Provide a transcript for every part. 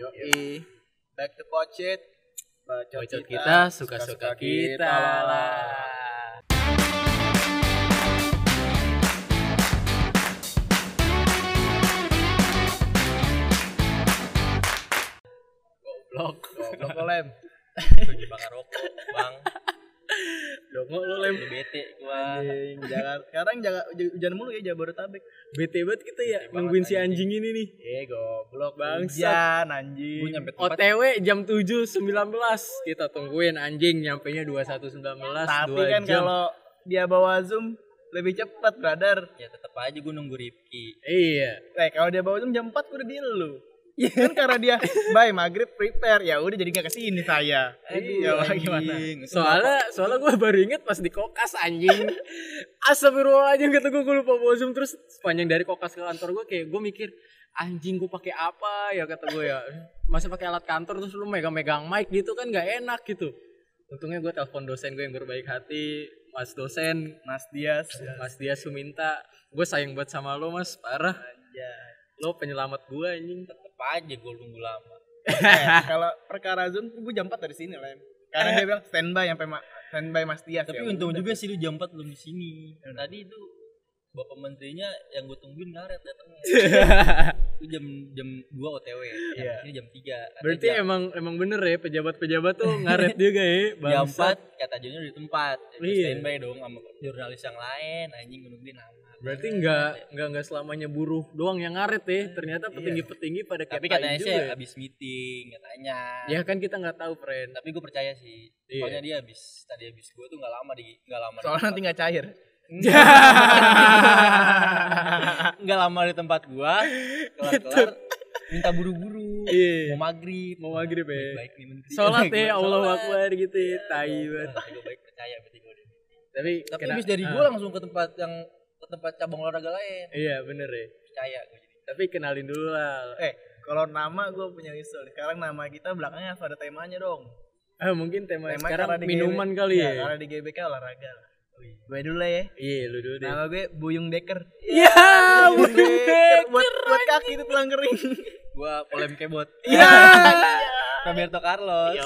Yoi. Back to Pocit. Bacot Bocot kita suka-suka kita lah. Goblok. Goblok lo, lem. lagi bakar rokok bang Dongo lu lem. udah bete gua Anjing, jangan sekarang jangan hujan mulu ya Jabodetabek. Bete banget kita ya nungguin si anjing ini nih. Eh, goblok gua anjing. OTW jam 7.19 Kita tungguin anjing nyampe nya 21.19 Tapi 2 kan kalau dia bawa Zoom lebih cepat, brother. ya tetap aja gua nunggu Rifki Iya Eh, kalau dia bawa Zoom jam 4 udah di lu. Iya. Kan karena dia bye maghrib prepare. Ya udah jadi nggak ke sini saya. ya Wak, gimana? Soalnya soalnya gue baru inget pas di kokas anjing. Astagfirullahaladzim kata gue gue lupa bawa zoom Terus sepanjang dari kokas ke kantor gue kayak gue mikir Anjing gue pakai apa ya kata gue ya. Masih pakai alat kantor terus lu megang-megang mic gitu kan gak enak gitu. Untungnya gue telepon dosen gue yang berbaik hati. Mas dosen Mas Dias. Mas Dias. Suminta. Gue sayang banget sama lo mas. Parah. Lo penyelamat gue anjing aja gua nunggu lama Eh, kalau perkara Zoom gue jam 4 dari sini, Lem. Karena dia bilang standby sampai ma standby Mas Dias. tapi Ya untung udah. juga sih lu jam 4 belum di sini tadi itu bapak menterinya yang gue tungguin ngaret datangnya itu jam jam 2 OTW Iya. ini jam 3 Berarti emang emang bener ya pejabat-pejabat tuh ngaret juga ya jam. 4 kata Junior di tempat Iya. standby dong sama jurnalis yang lain anjing nungguin lama Berarti nggak nggak nggak selamanya buruh doang yang ngaret ya. Ternyata petinggi-petinggi pada tapi kayak katanya tai sih juga ya. habis meeting katanya Ya kan kita nggak tahu, friend. tapi gue percaya sih Iya. soalnya dia habis tadi habis gue tuh nggak lama di nggak lama Soalnya nanti nggak cair. nggak lama di tempat gua kelar kelar minta buru-buru Iya. mau maghrib Mau maghrib ya. baik nih menteri Sholat ya Allah. Akbar gitu ya. Tai Iya, banget. tapi gua baik percaya berarti gua deh. Tapi tapi kena- habis dari ah, gua langsung ke tempat yang tempat cabang olahraga lain Iya bener ya. percaya gua jadi Tapi kenalin dulu lah. eh, kalau nama gue punya isu. Sekarang nama kita belakangnya harus ada temanya dong. Ah mungkin tema, Tema sekarang karena di minuman GB kali Iya, ya. Karena di GBK olahraga lah. Gue dulu lah ya. Iya lu dulu deh. Nama gue Buyung Deker. Ya, Buyung Deker buat buat kaki itu tulang kering. gua polem kebot Iya. Roberto Carlos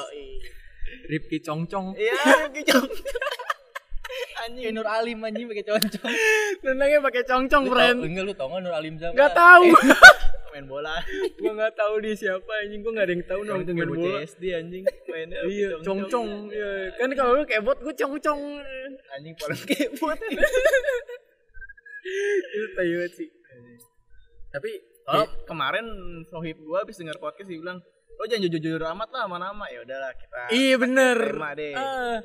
Ripki Congcong. Iya, gitu. Anjing Nur Alim anjing pakai concong Nendangnya pakai congcong, Lu friend. enggak lu tau nggak Nur Alim siapa Gak tahu. Main bola. gua nggak tahu dia siapa anjing. Gua nggak ada yang tahu nong itu main bola. CSD anjing. Mainnya Iya, congcong. Iya. Kan kalau lu kayak bot, gua congcong. Anjing paling kebot. Itu tai banget sih. Tapi Oh, kemarin Sohib gua habis denger podcast dia bilang, "Lo jangan jujur-jujur amat lah sama nama." Ya udahlah kita iya bener. tema deh. Ah.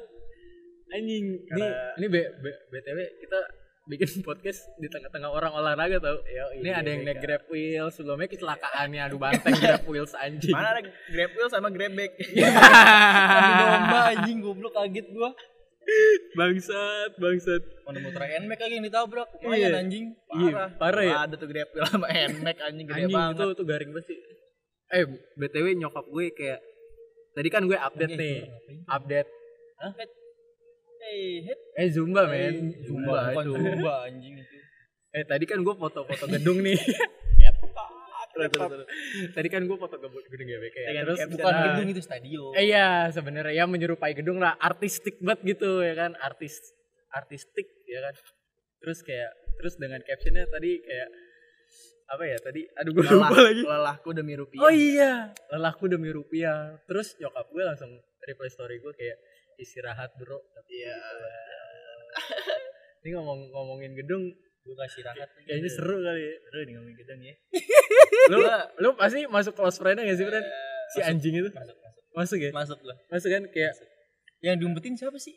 Anjing, ini Karena- ini B, B, BTW kita bikin podcast di tengah-tengah orang olahraga tau. ini ada yang naik grab wheel, sebelumnya kecelakaannya adu banteng grab wheels anjing. Mana ada grab wheel sama grab bag? Lagi domba anjing goblok kaget gua bangsat, bangsat. mana motor NMAX lagi yang ditabrak lumayan Iya. anjing Iya, parah parah ya. Ada tuh grab wheel sama NMAX anjing gede Anjing banget. itu tuh garing banget sih. Eh, BTW nyokap gue kayak tadi kan gue update nih. Update hey hit eh Zumba men. Zumba bukan itu. Zumba anjing itu Eh tadi kan gue foto-foto gedung nih. Terus, terus, terus. tadi kan gue foto gedung gedung GBK ya. Dengan Terus bukan nah, gedung itu stadion Eh iya sebenarnya ya menyerupai gedung lah artistik banget gitu ya kan artis artistik ya kan terus kayak terus dengan captionnya tadi kayak apa ya tadi aduh gue Lelah, lupa lagi lelahku demi rupiah. oh iya lelahku demi rupiah terus nyokap gue langsung reply story gue kayak istirahat bro. Iya. Ini ngomong ngomongin gedung gue kasih rahat kayaknya seru kali ya. Terus nih ngomongin gedung ya. lu lu pasti masuk close friend gak sih friend? Si anjing itu? Masuk masuk. Masuk ya? Masuk lah. Masuk kan kayak yang diumpetin siapa sih?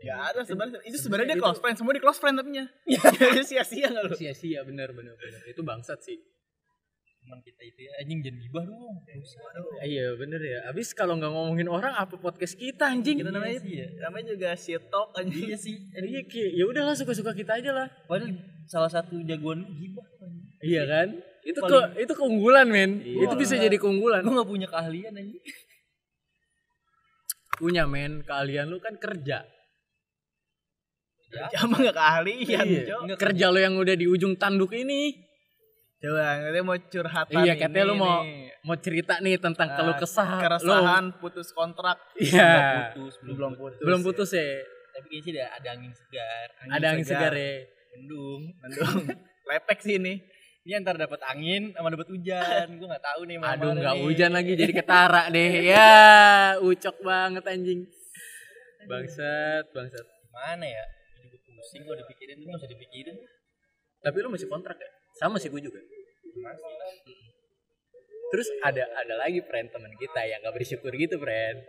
Gak ada sebenarnya. Itu sebenarnya dia close friend, semua di close friend tapi nya. Jadi sia-sia enggak lu? sia-sia bener bener bener. Itu bangsat sih teman kita itu ya. Anjing jangan gibah dong. Ah, iya bener ya. Abis kalau nggak ngomongin orang apa podcast kita anjing? Kita namanya sih ya. namanya juga shit talk anjing. iya sih. Iya ki. Ya udahlah suka suka kita aja lah. Padahal salah satu jagoan lu gibah anjing. iya kan? Itu ke, Paling- itu keunggulan men. Iya. itu bisa jadi keunggulan. Gue gak punya keahlian anjing. Punya men. Keahlian lu kan kerja. Ya. Sama gak keahlian, Iya. Kerja lo yang udah di ujung tanduk ini Coba katanya mau curhatan Iya, katanya ini lu mau nih. mau cerita nih tentang Ah, keluh kesah keresahan putus kontrak Iya. putus belum putus Belum putus ya. tapi kayaknya sih ada, ada angin segar Ada angin segar ya. mendung Mendung. lepek sih ini ini antar dapat angin sama dapat hujan gue nggak tahu nih mana Aduh nggak nih. hujan lagi jadi ketara deh. Ya, ucok banget anjing. Bangsat, bangsat. mana ya Gue juga pusing kok dipikirin itu nggak usah dipikirin Tapi lu masih kontrak ya? Sama sih gue juga. Terus ada ada lagi friend teman kita yang gak bersyukur gitu friend.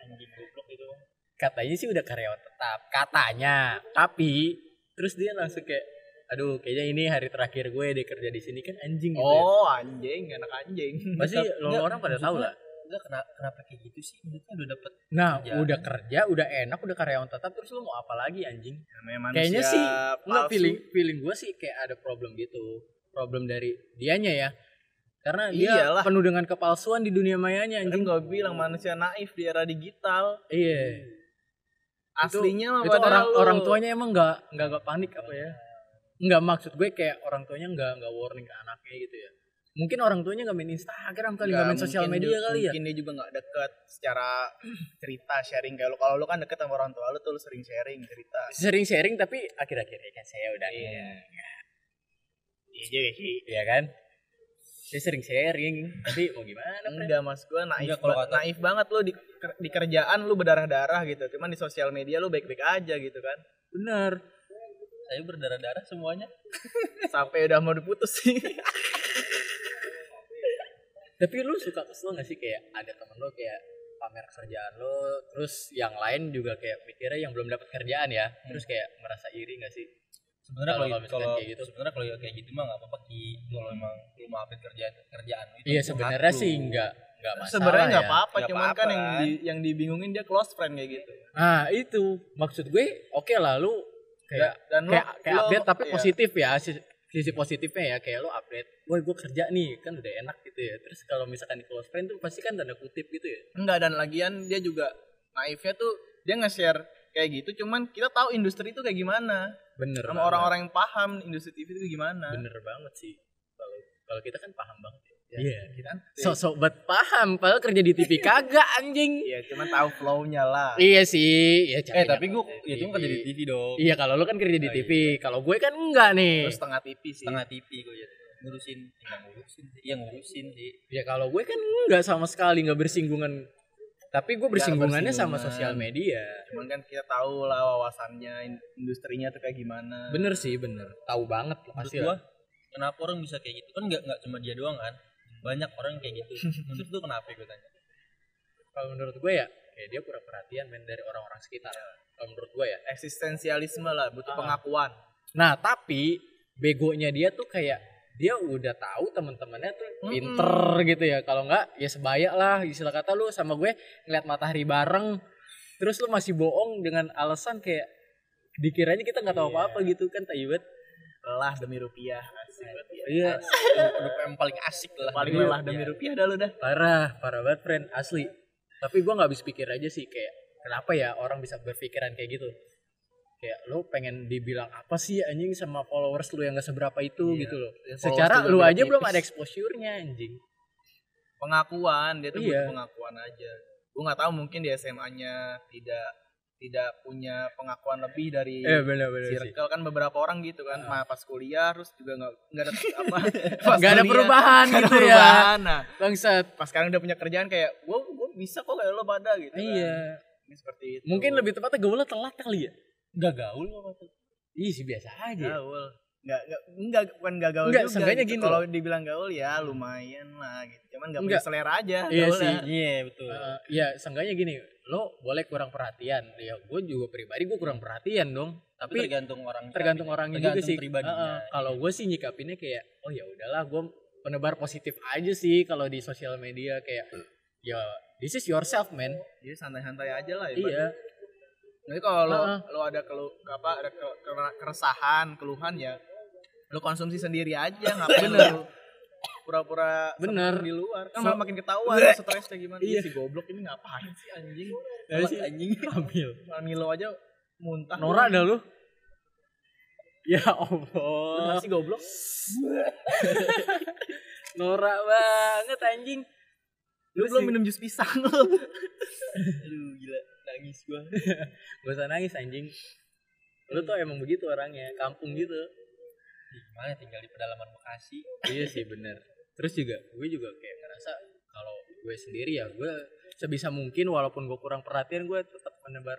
anjing goblok itu Katanya sih udah karyawan tetap, katanya. Tapi terus dia langsung kayak, aduh kayaknya ini hari terakhir gue deh kerja di sini kan anjing gitu. ya. oh anjing anak anjing Pasti lo orang pada tahu lah. Enggak kenapa, kenapa kayak gitu sih maksudnya udah dapet Nah, Kerjaan. udah kerja, udah enak, udah karyawan tetap, terus lu mau apa lagi anjing? Namanya manusia Kayaknya sih, enggak palsu. feeling feeling gue sih kayak ada problem gitu. Problem dari dianya ya. Karena dia Iyalah. penuh dengan kepalsuan di dunia mayanya kan anjing. gue bilang manusia naif di era digital Iya. aslinya mah itu pada orang lu. orang tuanya emang nggak nggak nggak panik apa ya nggak maksud gue kayak orang tuanya nggak nggak warning ke anaknya gitu ya mungkin orang tuanya nggak main Instagram kali nggak main sosial media juga- kali ya? mungkin dia juga nggak deket secara cerita sharing. Kayak lu kalau lu kan deket sama orang tua lu tuh lu sering sharing cerita. Sering sharing tapi akhir-akhir ini kan saya udah Iya. iya juga sih. Ya kan? Saya sering sharing tapi mau gimana enggak mas gue naif Enggak, kalau naif banget lu di, di kerjaan lu berdarah-darah gitu cuman di sosial media lu baik-baik aja gitu kan. Bener saya berdarah-darah semuanya. Sampai udah mau diputus sih tapi lu suka kesel gak sih kayak ada temen lo kayak pamer kerjaan lo terus yang lain juga kayak mikirnya yang belum dapat kerjaan ya terus kayak merasa iri gak sih sebenarnya Kalau kalau kayak gitu. sebenarnya kalau kayak gitu mah nggak apa-apa ki kalau emang lu mau update kerjaan kerjaan lu, itu iya sebenarnya sih lu. enggak enggak masalah sebenarnya nggak ya. apa-apa Nggak cuman kan apa-apa. yang di, yang dibingungin dia close friend kayak gitu Nah itu maksud gue oke lah lu kayak dan lu- kayak, kayak lu- update tapi iya. positif ya sisi, positifnya ya kayak lu update, woi gue kerja nih kan udah enak gitu ya. Terus kalau misalkan di close friend tuh pasti kan tanda kutip gitu ya. enggak dan lagian dia juga naifnya tuh dia nge-share kayak gitu cuman kita tahu industri itu kayak gimana Bener. sama orang-orang yang paham industri TV itu gimana Bener banget sih. Kalau kalau kita kan paham banget ya. Ya, Iya. kita kan Sok-sok buat paham, padahal kerja di TV kagak anjing. iya cuman tahu flow-nya lah iya sih, ya eh tapi gua ya itu kan jadi TV dong Iya kalau lu kan kerja di Oh, TV, kalau gue kan enggak nih. terus setengah TV sih setengah TV gue ya ngurusin ya ngurusin sih iya ngurusin sih Ya kalau gue kan enggak sama sekali nggak bersinggungan. Tapi gue bersinggungannya sama bersinggungan. sosial media. cuman kan kita tahu lah wawasannya in- industrinya tuh kayak gimana Bener sih, bener. Tahu banget pasti lah. kenapa orang bisa kayak gitu kan nggak nggak cuma dia doang kan banyak orang yang kayak gitu menurut lu kenapa gue tanya Kalau menurut gue ya, kayak dia kurang perhatian men dari orang-orang sekitar. Kalau menurut gue ya. eksistensialisme lah butuh Ah. pengakuan Nah tapi begonya dia tuh kayak dia udah tahu teman-temannya tuh pinter gitu ya. Kalau enggak ya sebaya lah. Istilah kata lu sama gue ngeliat matahari bareng. Terus lu masih bohong dengan alasan kayak dikiranya kita nggak tahu Iya. apa-apa gitu kan taibet. Lelah demi rupiah. Asik banget. Ya. Iya. udah yang paling asik lah paling lelah demi rupiah. dah lu dah. Parah parah banget friend. Asli. Tapi gua nggak habis pikir aja sih kayak kenapa ya orang bisa berpikiran kayak gitu? Kayak lu pengen dibilang apa sih anjing sama followers lu yang gak seberapa itu Iya. gitu loh. Followers secara lu aja belum ada exposure-nya anjing. Pengakuan dia tuh Iya. butuh pengakuan aja. Gue nggak tahu mungkin di SMA-nya tidak tidak punya pengakuan lebih dari benar benar circle kan beberapa orang gitu kan Ah. nah, pas kuliah terus juga nggak nggak ada apa Nggak ada perubahan nggak ada gitu ya. perubahan. nah. Bangsat. Pas sekarang udah punya kerjaan kayak gue gue bisa kok kayak lo pada gitu kan. iya. Ini seperti itu. Mungkin lebih tepatnya gaulnya telat kali ya? Nggak gaul apa tuh Iya sih biasa aja. Gaul nggak nggak enggak bukan nggak gaul Nggak, juga gitu. gini kalau dibilang gaul ya lumayan lah gitu cuman nggak punya selera aja Iya sih. iya betul Eh, ya seenggaknya gini lo boleh kurang perhatian ya gue juga pribadi gue kurang perhatian dong tapi tergantung orang tergantung orangnya juga tergantung sih. pribadinya Heeh. Kalau gue sih nyikapinnya kayak oh ya udahlah gue penebar positif aja sih kalau di sosial media kayak ya this is yourself man. jadi santai-santai aja lah ya Iya. Nanti kalau lo, Heeh. lo ada kelu, apa ada ke- ke- keresahan, keluhan ya lo konsumsi sendiri aja ngapain Bener. lo pura-pura Bener. di luar kan So- malah makin ketahuan lo stresnya gimana Iya. Si goblok ini ngapain sih anjing Dari sih anjing hamil. Milo aja muntah Nora dah lu. Ya Lu Allah. masih goblok. Norak banget anjing. Lu Lu belum minum jus pisang lu. aduh gila nangis gua Gak usah nangis anjing. Lu tuh emang begitu orangnya, kampung gitu. Ih, gimana tinggal di pedalaman Bekasi iya sih bener. Terus juga gue juga kayak ngerasa kalau gue sendiri ya gue sebisa mungkin walaupun gue kurang perhatian gue tetap menebar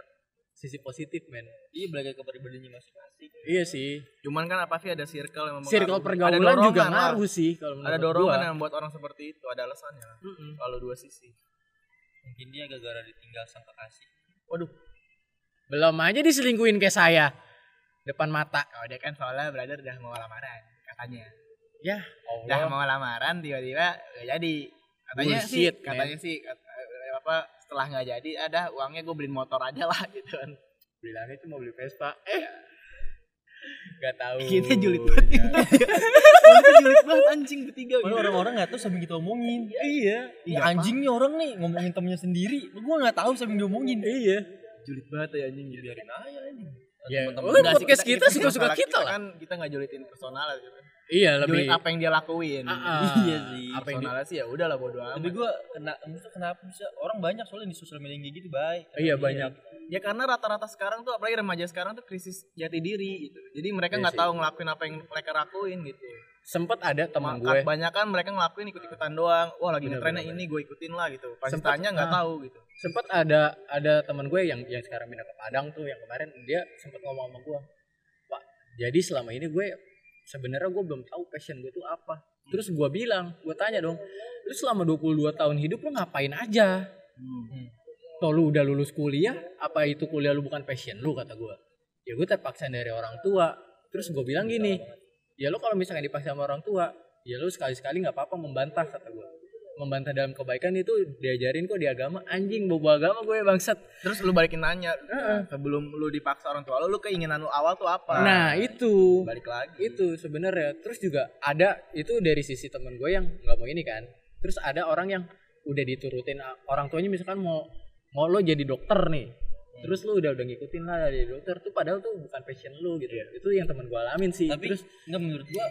sisi positif men. iya belajar ke pribadinya masing-masing Iya sih. Cuman kan apa sih ada circle yang mempengaruhi. Circle Ada pergaulan dorongan juga ngaruh sih kalau menurut Ada dorongan gua. yang membuat orang seperti itu, ada alasannya. Mm-mm. Kalau dua sisi. mungkin dia gara-gara ditinggal sang kekasih Waduh, Belum aja diselingkuhin kayak saya. Depan mata. oh, dia kan soalnya brother udah mau lamaran katanya. Ya, Udah Allah. mau lamaran tiba-tiba gak jadi. Katanya sih, Bullshit, man. katanya sih kat- eh, apa setelah nggak jadi ada uangnya gue beliin motor aja lah gitu kan. Bilangnya cuma beli Vespa. Eh. Gak tahu. Kita julid banget. Ya. Kita julid banget anjing bertiga. Gitu. orang-orang nggak tahu sambil kita omongin Iya. Iya anjing nih orang nih ngomongin temennya sendiri gua nggak tahu sambil diomongin Iya. julid banget ya anjing. biarin aja anjing Ya, Teman-teman oh, Enggak sih, podcast kita suka-suka masalah kita lah. Kan kita nggak julitin personal gitu kan. Iya, lebih apa yang dia lakuin. Ah. Iya sih. Apa yang di- Personalnya sih ya udah lah bodo amat. tapi gua kena maksudnya kenapa bisa orang banyak soalnya di sosial media gitu baik Iya, banyak. Ya karena rata-rata sekarang tuh apalagi remaja sekarang tuh krisis jati diri gitu. Jadi mereka Iya nggak tahu ngelakuin apa yang mereka lakuin gitu. Sempet ada teman Maka gue. banyak kan mereka ngelakuin ikut-ikutan doang. Wah lagi bener, ini gue ikutin lah gitu. Pas ditanya nggak ah. tahu gitu. Sempet ada ada teman gue yang yang sekarang pindah ke Padang tuh yang kemarin dia sempet ngomong sama gue. Pak, jadi selama ini gue sebenarnya gue belum tahu passion gue tuh apa. Terus gue bilang, gue tanya dong, lu selama 22 tahun hidup lu ngapain aja? Hmm. Toh lu udah lulus kuliah, apa itu kuliah lu bukan passion lu kata gue. Ya gue terpaksa dari orang tua. Terus gue bilang gini, ya lu kalau misalnya dipaksa sama orang tua, ya lu sekali-sekali nggak apa-apa membantah kata gue. Membantah dalam kebaikan itu diajarin kok di agama. Anjing bobo agama gue bangsat. Terus lu balikin nanya Heeh. sebelum lu dipaksa orang tua lu, lu keinginan lu awal tuh apa? Nah itu. Balik lagi. itu sebenarnya. Terus juga ada itu dari sisi temen gue yang nggak mau ini kan. Terus ada orang yang udah diturutin orang tuanya misalkan mau mau lo jadi dokter nih. Terus lu udah udah ngikutin lah jadi dokter. Tuh padahal tuh bukan passion lu gitu. Ya itu yang temen gue alamin sih. Tapi terus enggak menurut gua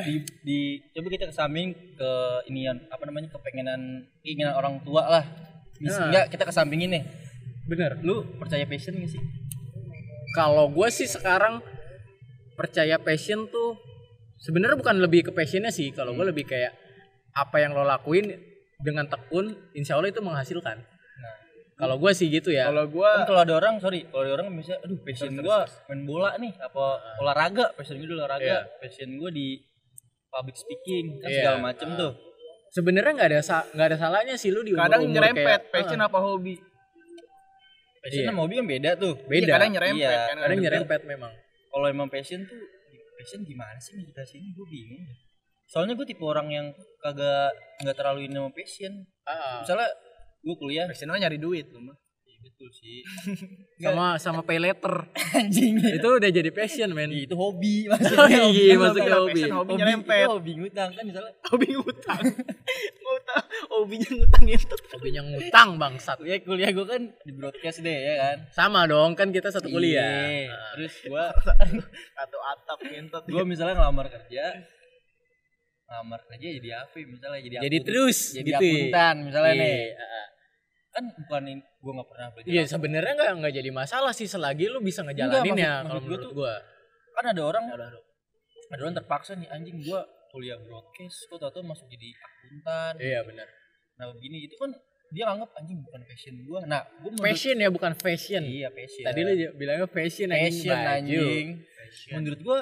di, di coba kita ke samping ke inian apa namanya kepengenan keinginan orang tua lah. Mis, Nah. enggak kita kesampingin nih? Bener. Lu percaya passion gak sih? Kalau gue sih sekarang percaya passion tuh sebenarnya bukan lebih ke passionnya sih. Kalau gue lebih kayak apa yang lo lakuin dengan tekun insya Allah itu menghasilkan. Nah. Kalau gue sih gitu ya. Kalau kan gua kalau ada orang sorry kalau ada orang bisa aduh passion gua main bola nih apa olahraga passion gua di olahraga. Iya. passion gua di public speaking kan Iya. segala macem tuh sebenarnya nggak ada sa- nggak ada salahnya sih lu di umur kadang umur nyerempet kayak, passion Ah, apa hobi. passion Iya. sama hobi kan beda tuh beda Iya, kadang nyerempet Iya, kan. kadang nyerempet memang kalau emang passion tuh passion gimana sih nih kita sini gue bingung soalnya gue tipe orang yang kagak nggak terlalu ini sama passion Ah, misalnya gue kuliah Passion mah nyari duit lu mah. Iya, betul sih sama sama pay letter anjing itu udah jadi passion men Iya, itu hobi Oh, maksudnya iya, Kan lu maksudnya hobi. passion, hobi hobi nyerempet. itu hobi ngutang kan misalnya Hobi ngutang. ngutang. Hobinya ngutang itu. hobinya ngutang bangsat kuliah kuliah gue kan di broadcast deh ya kan sama dong kan kita satu kuliah Iya. Ah. terus gue Atau atap ngentot. gue misalnya ngelamar kerja ngelamar kerja jadi apa ya? misalnya jadi jadi akun- terus jadi gitu ya. akuntan misalnya Iya, nih kan bukan gue nggak pernah belajar Iya sebenarnya nggak nggak jadi masalah sih selagi lu bisa ngejalanin maksud- ya maksud kalau menurut tuh- gua. kan ada orang ada orang terpaksa nih anjing gue kuliah broadcast kok tau tau masuk jadi akuntan Iya benar. nah begini itu kan dia nganggap anjing bukan passion gue nah gue Passion ya bukan fashion. iya passion Tadi lu bilangnya fashion anjing passion baju. anjing Fashion. menurut gue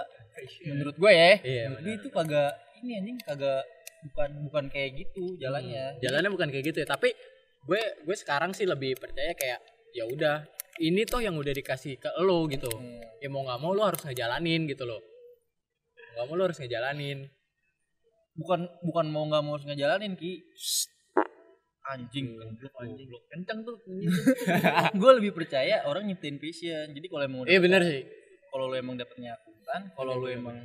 menurut gue ya Iya, menurut gue itu kagak ini anjing kagak bukan bukan kayak gitu jalannya Jalannya bukan kayak gitu ya, tapi gue gue sekarang sih lebih percaya kayak ya udah ini toh yang udah dikasih ke lo gitu. Hmm. Ya mau nggak mau lo harus ngejalanin gitu loh. Nggak mau lo harus ngejalanin. bukan bukan mau nggak mau harus ngejalanin ki anjing goblok anjing Kenceng tuh. gue lebih percaya orang nyiptain passion jadi kalau emang Iya benar sih. kalau lu emang dapetnya akuntan kalau lu emang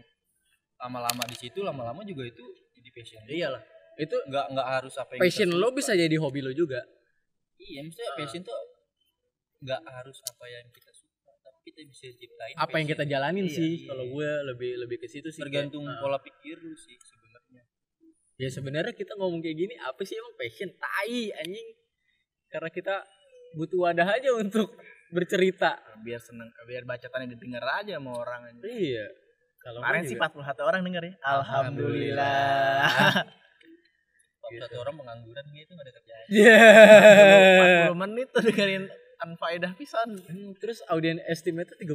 lama-lama di situ lama-lama juga itu jadi passion lu. Iyalah. Itu nggak nggak harus apa yang passion lo suka. bisa jadi hobi lo juga. iya maksudnya passion tuh nggak harus apa yang kita suka tapi kita bisa ciptain apa yang kita passion. jalanin Iya, sih iya. kalau gue lebih lebih ke situ sih tergantung kayak, pola pikir lu sih sebenarnya ya sebenarnya kita ngomong kayak gini apa sih emang passion tai anjing karena kita butuh wadah aja untuk bercerita biar seneng biar bacotannya didengar aja sama orang aja. iya kalau Kemarin sih juga- 41 orang denger ya. Alhamdulillah. Alhamdulillah. kalau satu orang pengangguran gitu nggak ada kerjaan Yeah. 40 menit tuh dengerin anfaedah pisan. Hmm, terus audiens estimate 37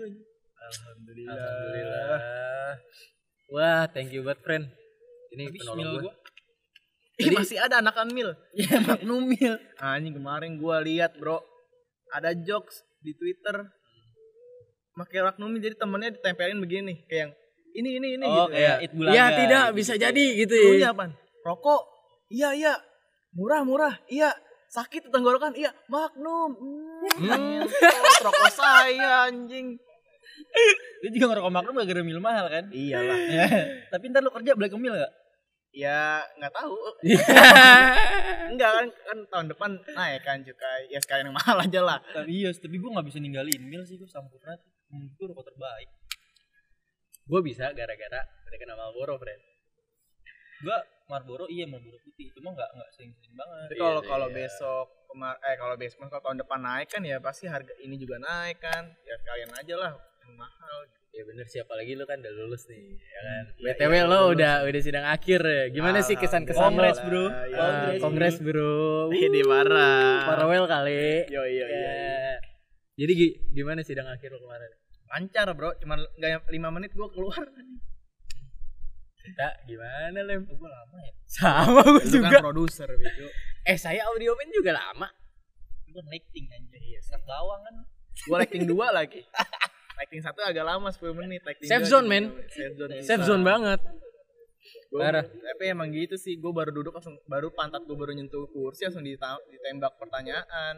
aja Alhamdulillah. Alhamdulillah. Wah, thank you buat friend. Ini Habis penolong gue. gua. Ih, masih ada anak mil. Ya, Magnum mil. Anjing kemarin gua lihat, Bro. Ada jokes di Twitter. Pakai Magnum Mil, jadi temennya ditempelin begini kayak yang ini ini ini oh gitu. kayak it bulaga Iya tidak gitu. bisa jadi gitu ya. apaan? Rokok. Iya, iya. Murah, murah. Iya. Sakit tenggorokan. Iya, Magnum. Hmm. ngentot, rokok saya anjing. Dia juga ngerokok maklum gak gara mil mahal kan Iyalah. Ya, tapi ntar lu kerja black mil gak? Ya, nggak tahu. Enggak kan kan tahun depan naik kan cukai. Ya sekalian yang mahal aja lah. Tapi iya, tapi gue gak bisa ninggalin mil sih, gue sampurna tuh. Menurut gue rokok terbaik. gue bisa gara-gara mereka nama Marlboro, friend. Gue Marlboro iya Marlboro putih, cuma gak, gak sering-sering banget. Tapi kalau iya, kalau iya. besok kemar eh kalau besok kalau tahun depan naik kan ya pasti harga ini juga naik kan. Ya sekalian aja lah yang mahal. Ya bener sih apalagi lu kan udah lulus nih, ya kan. Ya, BTW iya, lo lulus. udah udah sidang akhir ya. Gimana sih kesan-kesan lo? Kongres, bro. Ya, Ah, Kongres, Bro. Ini marah. Farewell kali. Yo yo yo. Ya. Jadi gi- gimana sidang akhir lo kemarin? Lancar bro, cuman nggak lima menit gua keluar. Kita gimana lem? Gue lama ya. Sama gue Lu juga. kan produser bego. Eh saya audio man juga lama. Gue lighting aja. Iya, serak bawang kan. Gua lighting dua lagi. lighting satu agak lama 10 menit. Lighting Safe zone, juga. men. Safe zone. Safe bisa. zone banget. Gua- Parah. Tapi emang gitu sih, gue baru duduk langsung baru pantat gue baru nyentuh kursi langsung ditembak pertanyaan.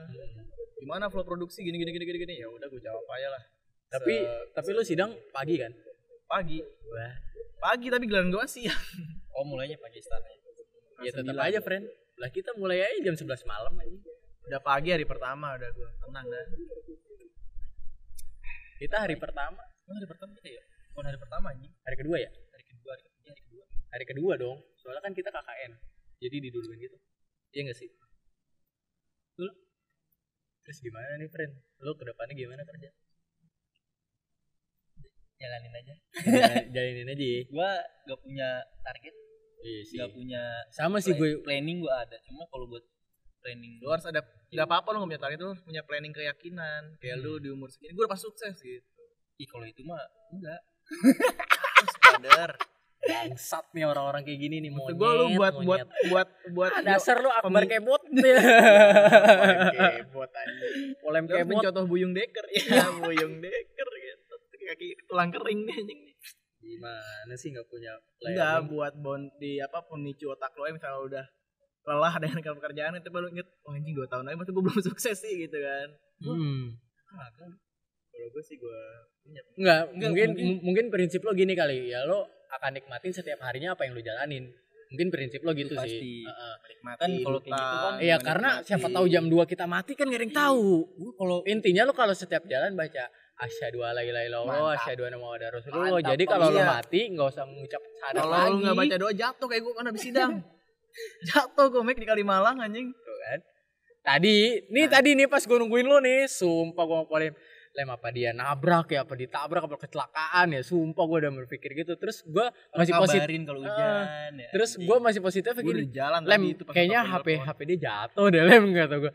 Gimana flow produksi gini gini gini gini gini. Ya udah gue jawab aja lah. Tapi Se- tapi lu sidang pagi kan? Pagi. Wah. Pagi tapi giliran gue siang. Oh mulainya pagi start ya. Ya tetap aja, friend. Lah kita mulai aja jam 11 malam aja. Udah pagi hari pertama udah gue tenang dah. Kita hari pertama, Emang hari pertama kita ya? Bukan hari pertama anjing. hari kedua ya? Hari kedua, hari ketiga, hari kedua. Hari kedua dong. Soalnya kan kita KKN. Jadi diduluin gitu. Iya gak sih? Lu Terus gimana nih, friend? Lu ke depannya gimana kerja? Jalanin aja. Jalanin- Jalanin aja ya. Gue gak punya target, Iya sih. gak punya Sama sih gue. planning gue ada. Cuma kalau buat planning Lu harus ada nggak apa-apa lu nggak punya target lu punya planning keyakinan. Kayak lu di umur segini gue udah pas sukses gitu. Ih kalau itu mah enggak. Sadar. Bangsat nih orang-orang kayak gini nih monyet. gue lu buat buat monyet. buat buat Ah, dasar lu akbar kebot. buat anjing. Polem Terus kebot. mencontoh buyung deker ya buyung deker kaki tulang kering nih anjing nih Gimana sih nggak punya enggak buat bon di apa pemicu otak lo ya misalnya udah lelah dengan pekerjaan itu baru inget oh anjing dua tahun lagi masa gue belum sukses sih gitu kan Hmm. Kagak. kalau gue sih gue punya Enggak, mungkin mungkin- mungkin prinsip lo gini kali ya lo akan nikmatin setiap harinya apa yang lo jalanin. Mungkin prinsip lo gitu pasti. sih. Kan kalau kayak gitu kan, Iya karena siapa tahu jam 2 kita mati kan gak ada yang tahu. Kalau intinya lo kalau setiap jalan baca asyhadu alla ilaha illallah, Mantap. asyhadu anna muhammadar rasulullah. Mantap, Jadi kalau lo iya. mati nggak usah mengucap kalau lagi. lu nggak baca doa jatuh kayak gue kan habis sidang jatuh gue make di Kalimalang anjing Tuh kan. Tadi, nih tadi nih pas gue nungguin lo nih, sumpah gue ngapain lem apa dia nabrak ya apa ditabrak apa kecelakaan ya sumpah gue udah berpikir gitu terus gue masih positif kalau hujan ya. terus gue masih positifnya gue gini jalan lem itu kayaknya HP. HP dia jatuh deh lem nggak tau gue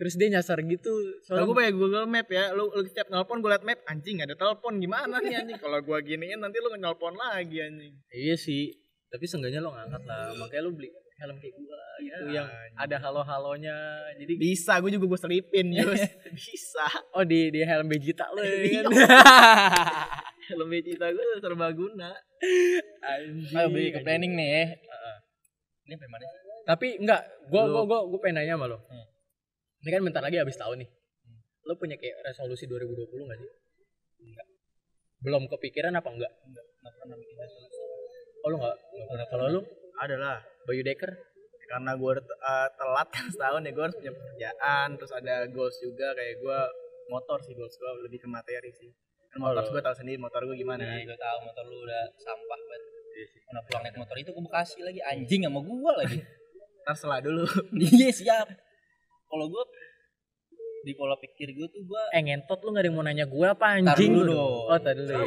terus dia nyasar gitu soalnya gue pakai Google Map ya, lu, lu setiap nelpon gue liat map, anjing ada telepon gimana nih anjing? Kalau gue giniin nanti lu nelpon lagi anjing. iya sih tapi seenggaknya lo ngangkat lah makanya lo beli helm kayak gue gitu yang ada halo halonya jadi Bisa, gue juga gue selipin Yus. Bisa. oh di di helm Vegeta lo ya kan Helm cita gue serbaguna. Anjing, Ayo beli ke anjing. planning nih ya. Ini sampai mana sih? tapi enggak gua Lu- gua gua gua pengen nanya sama lo Hmm. Ini kan bentar lagi habis tahun nih lo punya kayak resolusi 2020 nggak sih enggak belum kepikiran apa enggak Enggak, enggak pernah bikin resolusi. oh lo enggak, enggak pernah kalau lo Adalah. Bayu Dekker Karena gue te- eh, telat kan setahun ya, gue harus punya pekerjaan. Terus ada goals juga kayak gue motor sih goals gue lebih ke materi sih kan Oh, motor lo. gue tahu sendiri motor gue gimana kan gue tahu motor lu udah sampah banget. Iya Mana pulang naik motor itu ke Bekasi lagi anjing sama gua lagi. ntar setelah dulu Iya siap. Kalau gua di pola pikir gua tuh gua Eh ngentot lu gak ada yang mau nanya gue apa anjing dulu lu? dong. Oh tadi dulu ya.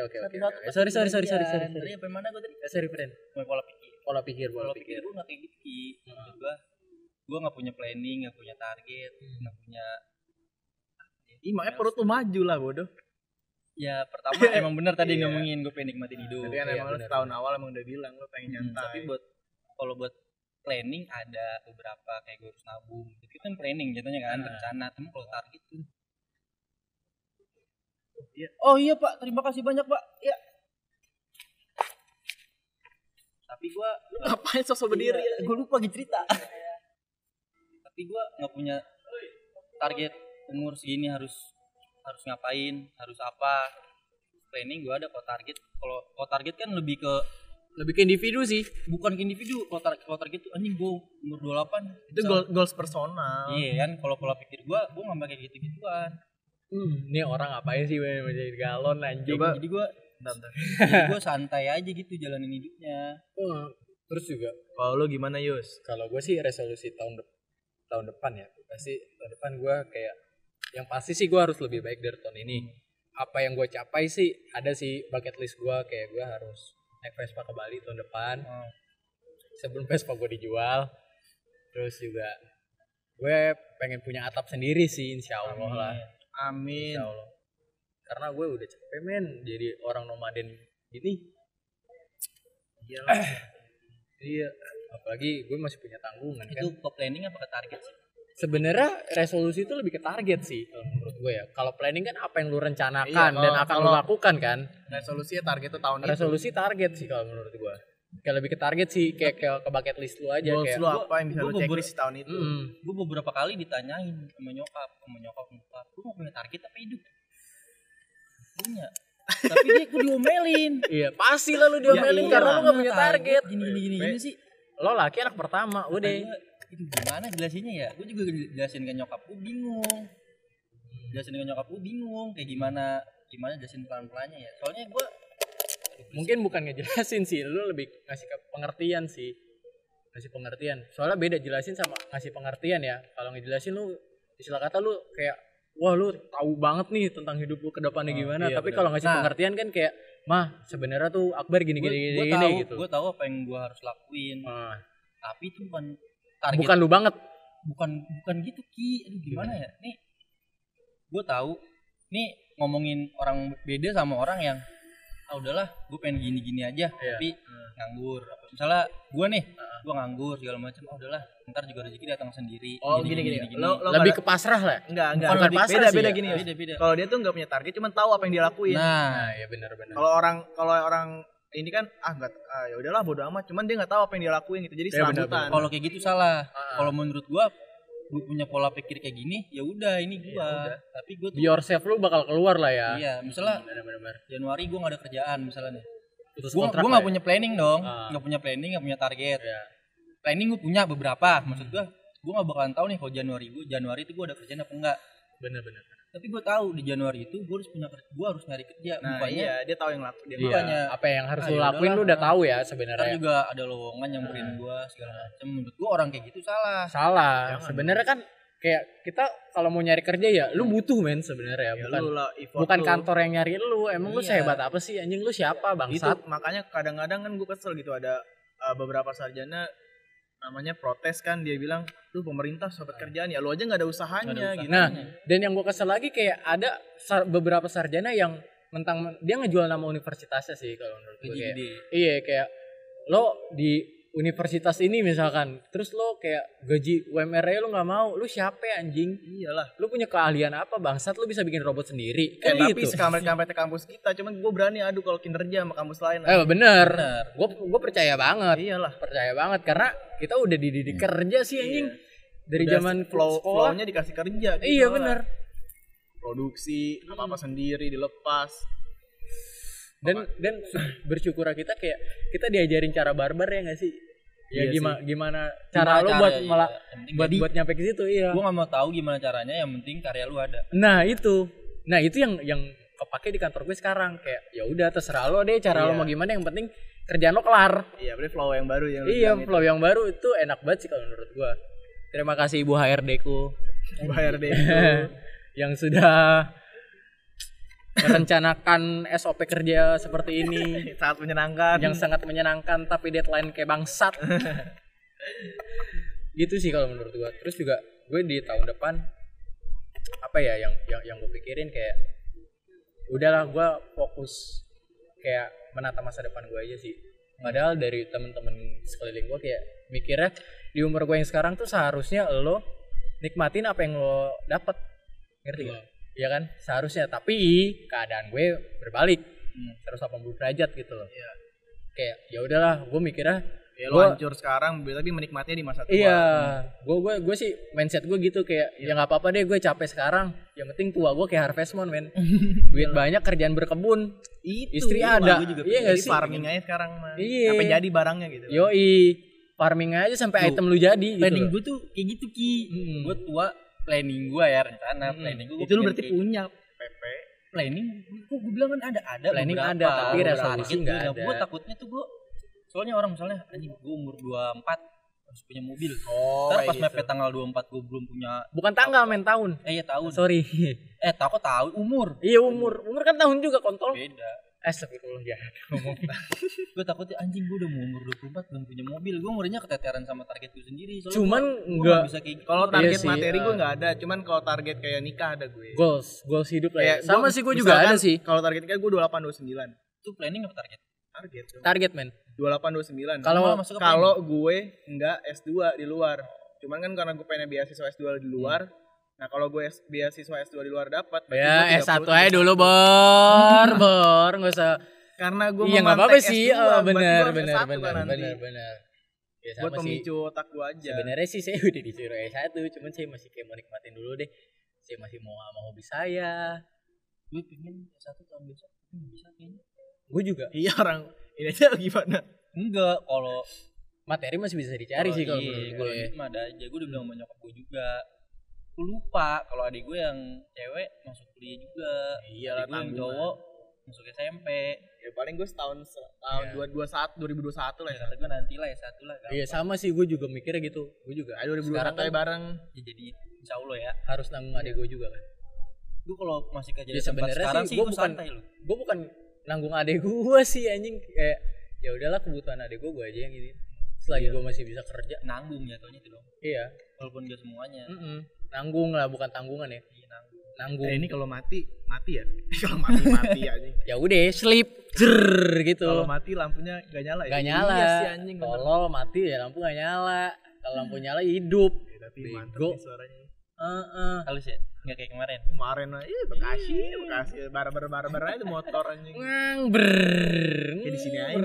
Oke oke oke. Sorry sorry sorry sorry sorry. Tadi sorry. sampai mana gua tadi? Eh, Sorry friend. Pola pikir. Pola pikir pola Pola pikir. gua nggak kayak gitu gua gua nggak punya planning, nggak punya target, nggak punya Ih, makanya perut lu maju lah bodoh ya pertama emang bener tadi Iya. ngomongin gue pengen nikmatin hidup Jadi kan Iya, emang setahun awal emang udah bilang lu pengen Hmm, nyantai tapi buat kalau buat planning ada beberapa kayak gue harus nabung itu kan planning jatuhnya kan Nah. rencana tapi kalau target tuh. Iya. oh iya pak. Terima kasih banyak pak. Ya tapi gue ngapain sosok berdiri? Iya, gue lupa cerita. Tapi gue nggak punya target umur segini harus harus ngapain harus apa. Planning gue ada kalau target kalau kalau target kan lebih ke Lebih ke individu sih. bukan ke individu kalau tar- kalau target tuh anjing gue umur 28 itu goal, goals personal. Iya kan kalau pola pikir gue gue nggak pakai gitu gituan Hmm, ini orang ngapain sih men menjadi galon anjing. Coba- jadi gue jadi gue santai aja gitu jalanin hidupnya. Hmm, Terus juga kalau lu gimana Yus? kalau gue sih resolusi tahun dep- tahun depan ya. Pasti tahun depan gue kayak yang pasti sih gue harus lebih baik dari tahun ini. Apa yang gue capai sih ada sih bucket list gue kayak gue harus naik Vespa ke Bali tahun depan. Oh. sebelum Vespa gue dijual. Terus juga gue pengen punya atap sendiri sih insya Allah lah. Amin. Insya Allah. Karena gue udah capek men. Jadi orang nomaden gini Iyalah. iya. Apalagi gue masih punya tanggungan kan. itu ke planning apa ke target sih sebenarnya resolusi itu lebih ke target sih kalau menurut gue ya. Kalau planning kan apa yang lu rencanakan Iya, dan kalau- akan lu lakukan kan. resolusinya target tuh tahun itu Resolusi target sih kalau menurut gue. Kayak lebih ke target sih kayak kayak ke bucket list lu aja goals kayak. lu apa yang bisa gua lu checklist di tahun itu Mm, gue beberapa kali ditanyain sama nyokap sama nyokap nyokap lu mau punya target apa hidup punya tapi dia gue diomelin iya, pasti lah lu diomelin iya, karena lu gak punya target. gini gini gini gini sih Lo laki anak pertama, udah. Gua, itu gimana jelasinnya ya gue juga jelasin ke nyokap gue bingung jelasin ke nyokap gue bingung kayak gimana gimana jelasin pelan pelannya ya soalnya gue Mungkin bukan ngejelasin sih, lu lebih ngasih ke pengertian sih. Ngasih pengertian. Soalnya beda jelasin sama ngasih pengertian ya. Kalau ngejelasin lu istilah kata lu kayak wah lu tahu banget nih tentang hidup lu ke depannya Oh, gimana. iya, Tapi kalau ngasih Nah. pengertian kan kayak mah sebenarnya tuh Akbar gini gue gini gini, gue gini tahu gitu. gue tahu apa yang gue harus lakuin Ah, tapi itu bukan target. Bukan lu banget. bukan bukan gitu ki. Aduh gimana ya? Nih gue tahu. Nih ngomongin orang beda sama orang yang ah udahlah gue pengen gini gini aja Iya. tapi nganggur. Apa- misalnya gue nih gue nganggur segala macam ah udahlah ntar juga rezeki datang sendiri. Oh gini gini, lo lo lebih ke pasrah lah. enggak enggak bukan lebih- pasrah beda sih beda ya. gini. Yus. beda beda. Kalau dia tuh nggak punya target cuman tahu apa yang dia lakuin. Nah Nah, ya benar-benar. kalau orang kalau orang ini kan ah enggak ah, ya udahlah bodo amat cuman dia nggak tahu apa yang dia lakuin gitu jadi Ya, kalau kayak gitu salah Ah. kalau menurut gue gue punya pola pikir kayak gini ya udah ini gue udah. tapi gue tuh Be yourself lu bakal keluar lah ya. iya misalnya Benar-benar. Januari gue gak ada kerjaan misalnya nih Putus gue lah nggak ya. punya planning dong Ah. nggak punya planning nggak punya target Ya. planning gue punya beberapa maksud gue gue nggak bakalan tahu nih kalau Januari gue Januari itu gue ada kerjaan apa enggak Benar-benar. Tapi gue tahu di Januari itu gue harus punya kerja gue harus nyari kerja nah bukannya iya dia tahu yang laku dia Iya, makanya apa yang harus Ah, lu ya lakuin lu udah tahu ya sebenarnya. juga ada lowongan nyamperin gue segala macam menurut gue orang kayak gitu salah Salah. Sebenarnya kan kayak kita kalau mau nyari kerja ya lu butuh men sebenarnya ya, bukan lu lah bukan lu. kantor yang nyari lu. Emang lu Iya. sehebat apa sih anjing lu siapa itu bangsat? makanya kadang-kadang kan gue kesel gitu ada uh, beberapa sarjana namanya protes kan dia bilang tuh pemerintah sobat kerjaan ya lu aja nggak ada usahanya Nggak ada gitu. Nah, dan yang gua kesel lagi kayak ada sar- beberapa sarjana yang mentang dia ngejual nama universitasnya sih kalau menurut gue kayak iya kayak lo di universitas ini misalkan. Terus lo kayak gaji UMR lo nggak mau lu siapa ya, anjing? Iyalah. Lu punya keahlian apa bangsat? Lu bisa bikin robot sendiri. Kan kan tapi gitu. sekampret-kampretnya kampus kita cuman gue berani adu kalau kinerja sama kampus lain eh bener. Benar gue gue percaya banget. Iyalah. Percaya banget karena kita udah dididik kerja sih anjing. Dari Udah zaman flow sekolah. flownya dikasih kerja gitu iya malah. bener. Produksi apa apa sendiri dilepas. Dan dan bersyukur kita kayak kita diajarin cara barbar ya nggak sih Ya Iya gimana gimana cara Gimana lu buat iya. malah penting buat jadi, buat nyampe ke situ iya. gua nggak mau tahu gimana caranya yang penting karya lu ada Nah, itu. Nah, itu yang yang kepake di kantor gue sekarang kayak ya udah terserah lo deh cara lo Iya. mau gimana yang penting kerjaan lo kelar. Iya, berarti flow yang baru yang Iya, flow yang baru itu enak banget sih kalau menurut gua. Terima kasih Ibu HRD ku itu. Bayar deh. yang sudah merencanakan SOP kerja seperti ini Sangat menyenangkan. yang sangat menyenangkan tapi deadline kayak bangsat. gitu sih kalau menurut gua. Terus juga gue di tahun depan apa ya yang yang yang gue pikirin kayak udahlah gua fokus kayak menata masa depan gue aja sih. Padahal dari temen-temen sekeliling gue kayak mikirnya di umur gue yang sekarang tuh seharusnya lo nikmatin apa yang lo dapet ngerti gak? Iya kan seharusnya tapi keadaan gue berbalik Hmm. 180 derajat gitu loh. Iya. Kayak ya udahlah gue mikirnya Ya Gua- hancur sekarang, tapi menikmatinya di masa tua. Iya, gue gue gue sih mindset gue gitu kayak ya nggak apa-apa deh gue capek sekarang. Yang penting tua gue kayak Harvest Moon men. Duit banyak kerjaan berkebun. Itu. Istri ada. Juga Iya Jadi sih? farming aja sekarang mah. Iya. Sampai jadi barangnya gitu. Yoi, farming aja sampai Tuh, item lu jadi gitu. planning gue tuh kayak gitu ki Mm-mm. gue tua planning gue ya rencana Mm-mm. planning gue Itu lu berarti punya PP. planning kok gue bilang kan ada ada Planning beberapa. ada, tapi resolusi nggak gua ada. gue takutnya tuh gue soalnya orang misalnya anjing gue umur 24 harus punya mobil Oh, ntar pas gitu. mepet tanggal 24 gue belum punya Bukan tanggal men tahun. eh ya tahun Sorry. eh tak kok tahu umur iya umur. Umur kan tahun juga kontol. beda Astagfirullah ya. ngomong. gue takutnya anjing gue udah mau umur 24 belum punya mobil gue ngerinya keteteran sama target gue sendiri soalnya Cuman gua- gua nggak- bisa kayak gitu Kalau Iya target sih, materi gue eh. nggak ada, cuman kalau target kayak nikah ada gue. goals, goals hidup lah. Ya. Kayak Sama sih gue juga ada sih. Kalau target nikah gue 28 29. itu planning apa target Target. Target men. 28 29. Kalau kalau gue enggak S2 di luar. Cuman kan karena gue pengen beasiswa S2 di luar. Nah, kalau gue S- beasiswa S2 di luar dapat, Ya S1 aja dulu bor, bor, nggak usah. Karena gue Iya nggak apa-apa sih, oh, benar benar benar benar benar benar. Ya Buat sama sih. pemicu otak gue aja. Sebenarnya sih saya udah disuruh S1, cuman saya masih kayak mau nikmatin dulu deh. Saya masih mau sama hobi saya. gue pengen satu tahun besok tapi nggak bisa kayaknya Gue juga Iya orang ini aja gimana? enggak kalau materi masih bisa dicari sih kalau iya, kalau gue. duit mah ada aja gue udah bilang sama nyokap gue juga gue lupa kalau adik gue yang cewek masuk kuliah juga Iya gue yang cowok masuk SMP Ya paling gue setahun tahun Iya. dua dua satu dua ribu dua satu lah ya ya. kata gue nanti lah ya satu lah. Iya sama sih gue juga mikirnya gitu. Gue juga. Ayo dua ribu dua satu kan bareng. ya jadi insya Allah ya harus nanggung adik gue juga kan. gue kalau masih kerja Ya di tempat sebenarnya sekarang sih gue bukan gue bukan nanggung adik gue sih anjing kayak ya udahlah kebutuhan adik gue gue aja yang ini. Selagi gue masih bisa kerja. nanggung jatuhnya itu dong Iya. walaupun gak semuanya. Nanggung lah bukan tanggungan ya. iya nanggung Nanggung. Eh, ini kalau mati mati ya. kalau mati mati aja. ya udah sleep jer gitu. Kalau mati lampunya gak nyala ya. Gak nyala. Iya sih anjing bener. Tolol mati ya lampu gak nyala. Kalau lampu nyala hidup. Ya, tapi Bego. suaranya. Heeh. halus ya nggak kayak kemarin Kemarin mah iya Bekasi, Bekasi barber barber aja motor anjing. Ngang ber. Ya di sini aja.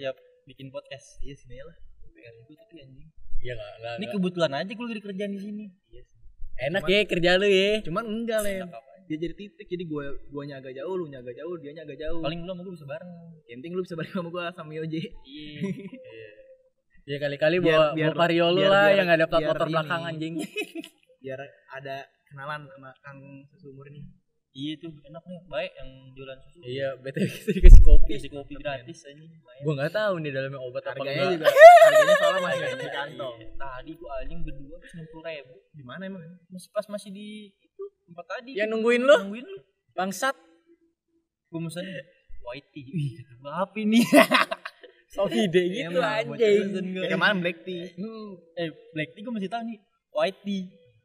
ya bikin podcast Iya sini lah. PR gue tapi anjing Iya gak, gak, ini kebetulan aja gue lagi kerjaan di sini Enak ya kerja lu ya. Cuman enggak apa Dia jadi titik jadi gua guanya agak jauh, lu agak jauh, dia agak jauh. paling belum gue bisa bareng Yang penting lu bisa balik sama gua sama Yoje. iya Ya kali-kali bawa, biar- bawa vario lu lah biar- yang ada plat motor belakang anjing. Biar ada kenalan sama Kang seumur ini. Iya tuh enak nih baik yang jualan susu iya, betul kita dikasih kopi. kasih kopi gratis aja lumayan. Gua nggak tahu nih dalamnya obat apa Harganya enggak. juga harganya soalnya masih di kantong. Iya. tadi gua anjing berdua enam puluh ribu Di mana emang? masih pas masih di itu tempat tadi Yang nungguin lu? nungguin lu Bangsat. gua mesen whitey wih kata gua apa ini So ide gitu Emang, buat anjing. gua. Kayak kemarin black tea. Hmm, eh black tea gua masih tahu nih whitey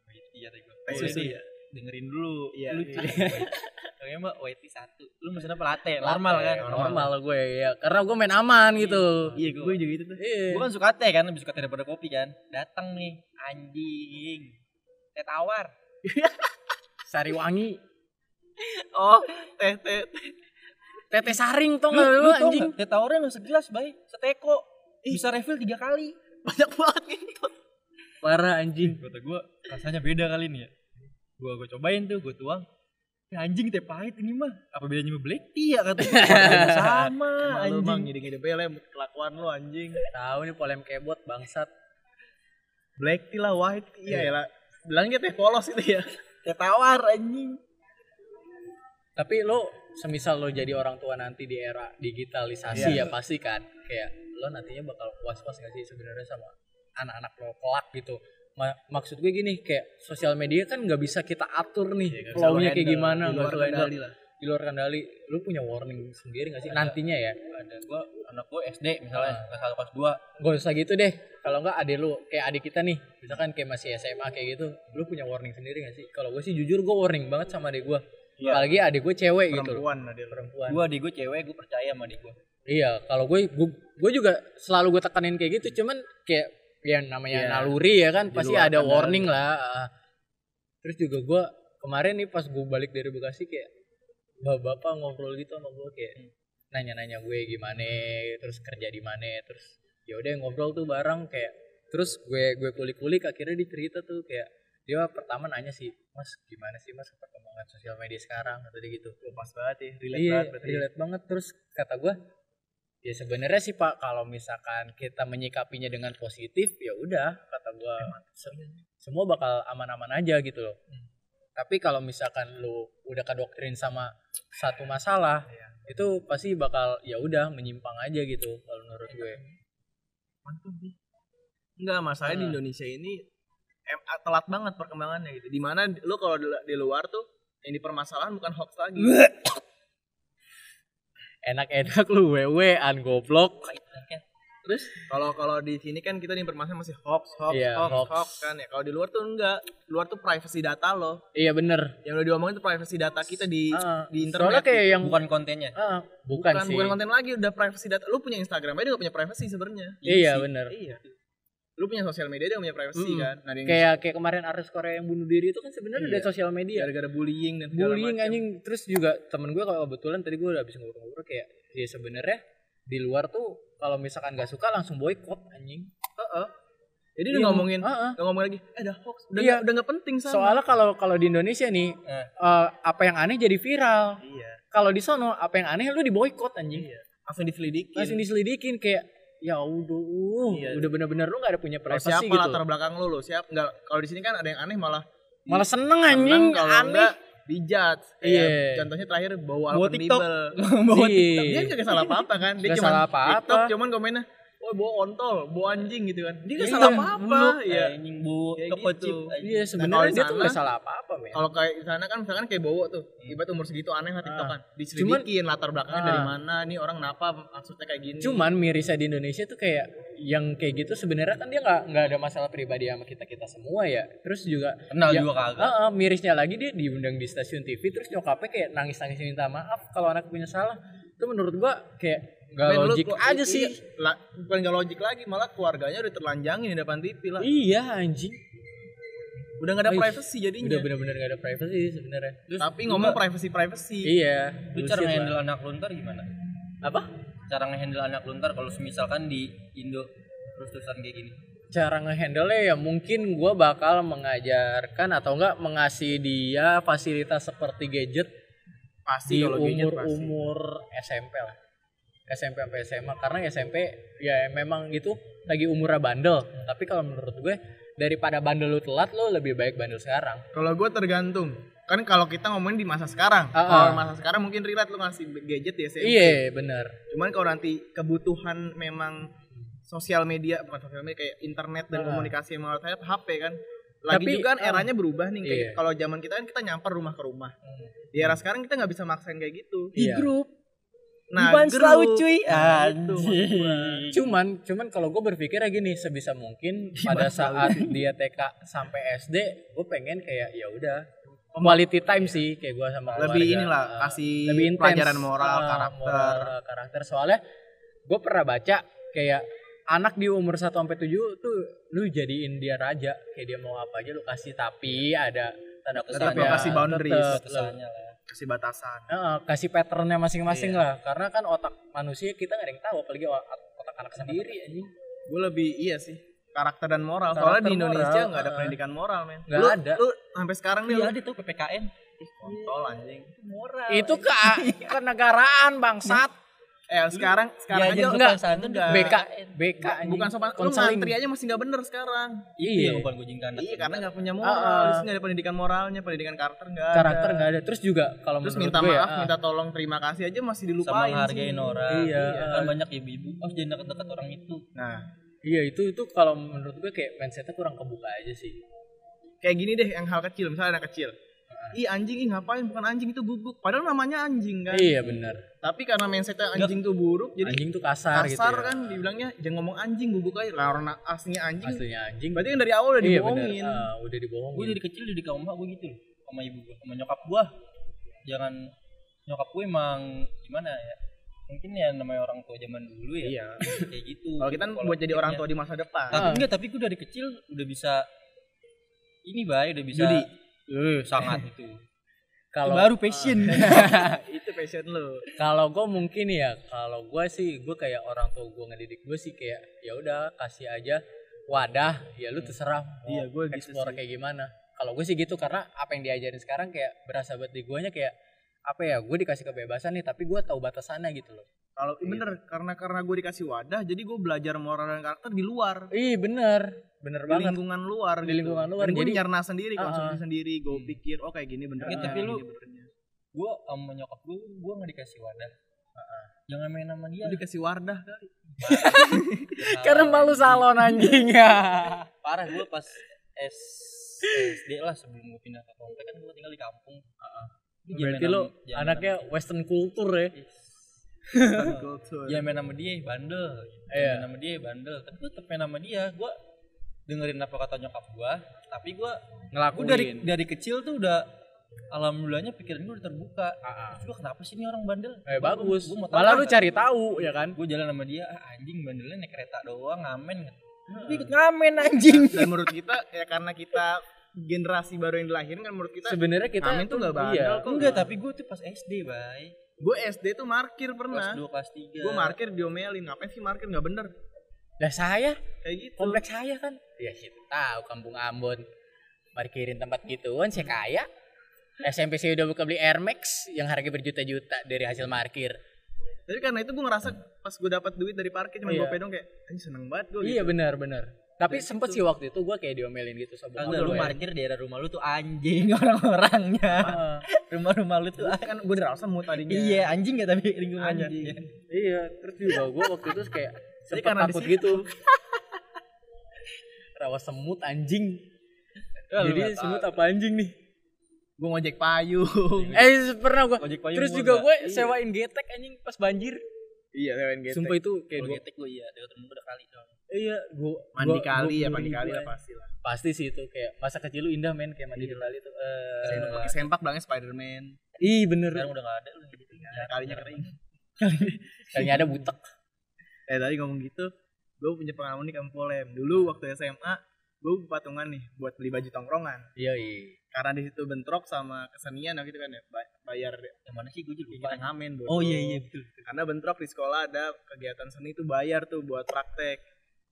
whitey kata gua Teh Boleh susu ya? Dengerin dulu Iya, lucu iya. Kayaknya mbak whitey satu lu mesen apa latte normal kan Normal gue ya. Karena gue main aman gitu. Iya, gue juga gitu tuh. Iya. Gue kan suka teh kan, lebih suka teh daripada kopi kan. Datang nih, anjing. Teh tawar. Sari wangi. Oh, teh teh. teh. Tete saring tau gak lu anjing. nggak? Teh tawarnya nggak segelas, bay. Seteko. Bisa refill tiga kali. Banyak banget gitu. Parah anjing. Kata gue, rasanya beda kali nih ya. Gue gue cobain tuh, gue tuang. Ya, anjing teh pahit ini mah. Apa bedanya sama black Iya katanya. sama Emang lu mah ngide-ngide bele kelakuan lu anjing. Tahu nih polem kebot bangsat. Black tea lah, white tea. Iya ya lah. Bilangnya teh polos itu ya. Teh tawar anjing. Tapi lo semisal lo jadi orang tua nanti di era digitalisasi Iya. ya pasti kan kayak lo nantinya bakal was-was gak sih sebenarnya sama anak-anak lo kelak gitu. Ma- maksud gue gini kayak sosial media kan nggak bisa kita atur nih bisa flow-nya lo kayak gimana di nggak luar bisa kendali lah. di luar kendali. Lu punya warning sendiri gak sih? Nantinya ya? Ada. Gua anak gua SD misalnya Ah. kelas kelas dua. Gak usah gitu deh. Kalau nggak adik lu kayak adik kita nih misalkan kayak masih SMA kayak gitu lu punya warning sendiri gak sih? Kalau gue sih jujur gue warning banget sama adik gue Iya. apalagi adik gue cewek gitu loh. Perempuan ada perempuan. Gua di gua cewek gua percaya sama adik gua. Iya, kalau gue, gue, gue juga selalu gue tekanin kayak gitu, cuman kayak ya namanya Iya. naluri ya kan, Di pasti ada kendali. warning lah. ah. Terus juga gue kemarin nih pas gue balik dari Bekasi kayak bapak-bapak ngobrol gitu sama gue kayak nanya-nanya gue gimana, terus kerja di mana, terus ya udah ngobrol tuh bareng kayak terus gue gue kulik-kulik akhirnya dicerita tuh kayak dia pertama nanya sih mas gimana sih mas perkembangan sosial media sekarang atau dia gitu Oh, pas banget ya. Relate iya, banget berarti. relate banget. Terus kata gue, ya sebenarnya sih Pak, kalau misalkan kita menyikapinya dengan positif, ya udah, kata gue, semua bakal aman-aman aja gitu loh. Tapi kalau misalkan lu udah kedoktrin sama satu masalah, itu pasti bakal ya udah menyimpang aja gitu kalau menurut gue. Mantap sih. Enggak, masalahnya di Ah. Indonesia ini em, telat banget perkembangannya gitu. Di mana lu kalau di, di luar tuh yang dipermasalahan bukan hoax lagi. Enak-enak lu wewean goblok. Terus kalau kalau di sini kan kita dipermasalahan masih hoax, hoax, Iya, hoax, hoax. hoax kan ya. Kalau di luar tuh enggak. Luar tuh privacy data lo. Iya bener. Yang lo diomongin tuh privacy data kita di Ah, di Soalnya internet. kayak yang bukan kontennya Ah, bukan, bukan, sih. bukan konten lagi udah privacy data. Lu punya Instagram aja juga punya privacy sebenarnya. Iya sih. bener. Iya. Lu punya sosial media dia punya privacy Mm. kan. Nah, Kayak kayak kemarin artis Korea yang bunuh diri itu kan sebenarnya Iya. dari sosial media. gara-gara bullying dan bullying macam. anjing terus juga temen gue kalau kebetulan tadi gue udah habis ngobrol-ngobrol kayak ya sebenarnya di luar tuh kalau misalkan nggak suka langsung boykot anjing Heeh. Jadi Iya, udah ngomongin, Heeh. udah ngomong lagi, eh ada hoax, udah Iya. nggak udah nggak penting sama. soalnya kalau kalau di Indonesia nih Eh. eh, apa yang aneh jadi viral iya, kalau di sono apa yang aneh lu di boykot anjing iya. Langsung diselidikin. langsung diselidikin kayak ya udah Iya. udah bener-bener lu gak ada punya privasi siapa gitu latar belakang lu lo, siap nggak? Kalau di sini kan ada yang aneh malah malah seneng anjing kalau aneh enggak dijudge. Iya. Contohnya terakhir bawa Bawa TikTok. Bawa TikTok. Dia nggak salah apa-apa kan. Dia cuma. TikTok cuman komennya, oh bawa ontol, bawa anjing gitu kan. Dia nggak Iya, salah apa-apa. buluk Iya. anjing bu gitu. anjing. iya sebenarnya di dia tuh sana- gak salah apa-apa men Kalau kayak di sana kan misalkan kayak bawa tuh, ibarat umur segitu aneh lah TikTok kan. Diselidikin latar belakangnya dari Ah. mana, nih orang kenapa maksudnya kayak gini. Cuman mirisnya di Indonesia tuh kayak yang kayak gitu sebenarnya kan dia nggak nggak ada masalah pribadi sama kita kita semua ya. Terus juga kenal ya, juga kagak ah, ah, mirisnya lagi dia diundang di stasiun TV terus nyokapnya kayak nangis nangis minta maaf kalau anak punya salah. Itu menurut gua kayak nggak Men, logik kok- aja iya, sih. la- bukan gak logik lagi, malah keluarganya udah terlanjangin di depan TV lah. Iya anjing. Udah gak ada Wih, privacy jadinya. Udah bener-bener gak ada privacy sebenarnya. Terus Tapi ngomong privacy privacy. Iya. lu cara ngehandle lah. anak lu ntar gimana apa? cara ngehandle anak lu ntar kalau misalkan di Indo terus terusan kayak gini cara ngehandle ya mungkin gua bakal mengajarkan atau enggak mengasih dia fasilitas seperti gadget Pasti di kalau gadget umur pasti. umur SMP lah SMP sampai SMA karena SMP ya memang gitu lagi umurnya bandel tapi kalau menurut gue daripada bandel lu telat lo lebih baik bandel sekarang Kalau gue tergantung. Kan kalau kita ngomongin di masa sekarang. Ah, Kalau ah. masa sekarang mungkin relate lu ngasih gadget di SMP. iya bener Cuman kalau nanti kebutuhan memang sosial media bukan sosial media kayak internet dan Ah. komunikasi yang menurut saya HP kan. Lagi Tapi, juga kan eranya berubah nih kayak Iya. kalau zaman kita kan kita nyamper rumah ke rumah. Di era sekarang kita nggak bisa maksain kayak gitu. Iya. grup Nah, grup. selalu cuy anjing gua. cuman cuman kalau gue berpikirnya gini sebisa mungkin pada saat dia TK sampai SD gue pengen kayak ya udah quality time sih kayak gue sama Lebih keluarga. inilah Uh, kasih lebih intens. pelajaran moral, Uh, karakter. moral, karakter soalnya gue pernah baca kayak anak di umur 1 sampai 7 tuh lu jadiin dia raja kayak dia mau apa aja lu kasih tapi ada tanda kutip ya, kasih boundaries, tetep, kasih batasan. Heeh, kasih patternnya masing-masing Iya. lah karena kan otak manusia kita nggak ada yang tahu apalagi otak otak anak sendiri anjing Gue lebih iya sih karakter dan moral. Karakter Soalnya di Indonesia nggak ada uh-uh. pendidikan moral men. Nggak ada. Lu sampai sekarang nih iya lu, ada tuh PPKN Ih, kontol anjing. moral Itu ke kenegaraan bangsat. Eh sekarang sekarang Diajarin aja enggak. santun Enggak. BK BK Bukan- sopan lu ngantri aja masih nggak bener sekarang. iya Iya. bukan kucing kandang Iya karena nggak punya moral, Ah, ah. nggak ada pendidikan moralnya, pendidikan karakter nggak ada. Karakter nggak ada. Terus juga kalau Terus minta gue ya, maaf, ah, minta tolong, terima kasih aja masih sama dilupain menghargain sih. orang Iya. kan banyak ibu-ibu oh jangan deket-deket orang itu Nah, Iya itu itu kalau menurut gue kayak mindsetnya kurang kebuka aja sih. kayak gini deh yang hal kecil, misalnya anak kecil. Ih anjing, ih ngapain? Bukan anjing itu guguk. Padahal namanya anjing kan. Iya benar. Tapi karena mindsetnya anjing tuh buruk, jadi Anjing tuh kasar, kasar gitu ya. kan dibilangnya jangan ngomong anjing guguk aja. Lah orang aslinya anjing. Aslinya anjing. Berarti kan dari awal udah iya dibohongin. Ah, udah dibohongin. gue dari kecil jadi kaum gue gitu sama ibu gue sama nyokap gue jangan nyokap gue emang gimana ya mungkin ya namanya orang tua zaman dulu ya Iya. kayak gitu Kalau kita kan Pola buat jadi orang tua di masa depan. tapi Ah. enggak tapi gue dari kecil udah bisa ini bay udah bisa Judi. Eh, sangat itu. Kalau baru passion. Itu passion lu. kalau gue mungkin ya kalau gue sih gue kayak orang tua gue ngedidik gue sih kayak ya udah kasih aja wadah. Ya lu terserah mau Iya, gua gitu explore sih. kayak gimana. Kalau gue sih gitu karena apa yang diajarin sekarang kayak berasa buat di guanya kayak apa ya gue dikasih kebebasan nih tapi gue tahu batasannya gitu loh. Kalau bener karena karena gue dikasih wadah, jadi gue belajar moral dan karakter di luar, ih bener. Bener di banget. lingkungan luar, Di gitu. lingkungan luar, Dan jadi- nyarna sendiri, Ah, konsumsi sendiri, gue pikir oh kayak gini bener. Ya, tapi lu- gue sama nyokap gue gue nggak dikasih wadah. Jangan main sama dia. Lu dikasih wardah kali. karena malu salon anjing. Parah gue pas S SD lah sebelum gue pindah ke komplek kan gue tinggal di kampung berarti lo anaknya western culture ya? Sama- Culture. ya main sama dia bandel. Iya. main sama dia bandel. Tapi gue tetep main sama dia. Gue dengerin apa kata nyokap gue tapi gue gue ngelakuin dari dari kecil tuh udah alhamdulillahnya pikiran gue udah terbuka. Ah, ah. terus gue kenapa sih ini orang bandel? Eh bagus. Gua mau tahu malah lu apa. cari tahu ya kan? Gue jalan sama dia ah, anjing bandelnya naik kereta doang ngamen. Gue ikut ngamen anjing. Dan menurut kita ya karena kita generasi baru yang dilahirkan kan menurut kita sebenarnya kita Amin tuh nggak bandel iya. kok. enggak tapi gue tuh pas SD bay gue SD tuh markir kelas pernah. 2 kelas 3 Gue markir diomelin, ngapain sih markir nggak bener? Lah saya Kayak gitu. kompleks saya kan ya situ tahu kampung Ambon parkirin tempat gituan saya kaya SMP saya udah buka beli Air Max yang harga berjuta-juta dari hasil parkir Tapi karena itu gue ngerasa pas gue dapat duit dari parkir cuma Iya. gue pedong kayak anjing seneng banget gue iya gitu. benar benar tapi sempet sih waktu itu gue kayak diomelin gitu sama Kagak lu gue. parkir daerah rumah lu tuh anjing orang-orangnya. Ah, Rumah-rumah lu tuh kan gue udah semut tadinya. Iya, anjing gak tapi lingkungannya. Anjing. iya terus juga gue waktu itu kayak sempet di takut gitu rawa semut anjing Ya, jadi tahu. semut apa anjing nih Gue ngojek payung. eh pernah gue terus juga gue Iya. sewain getek anjing pas banjir iya, lewain gitu. sumpah itu kayak dua getek lu iya, dekat rumah udah kali dong. iya gue Mandi kali ya, mandi kali lah pasti lah. pasti sih itu kayak masa kecil lu indah men kayak mandi di kali tuh eh Sempak pakai sempak bilangnya Spiderman. ih bener Sekarang udah gak ada lu gitu. Ya, kalinya kering. kayaknya ada butek Eh tadi ngomong gitu, gue punya pengalaman nih kamu polem. Dulu waktu SMA, gue patungan nih buat beli baju tongkrongan. iya iya Karena di situ bentrok sama kesenian gitu kan ya, ba- bayar Yang mana sih gue juga kita lupa. ngamen bodoh. Oh iya iya betul. Karena bentrok di sekolah ada kegiatan seni tuh bayar tuh buat praktek.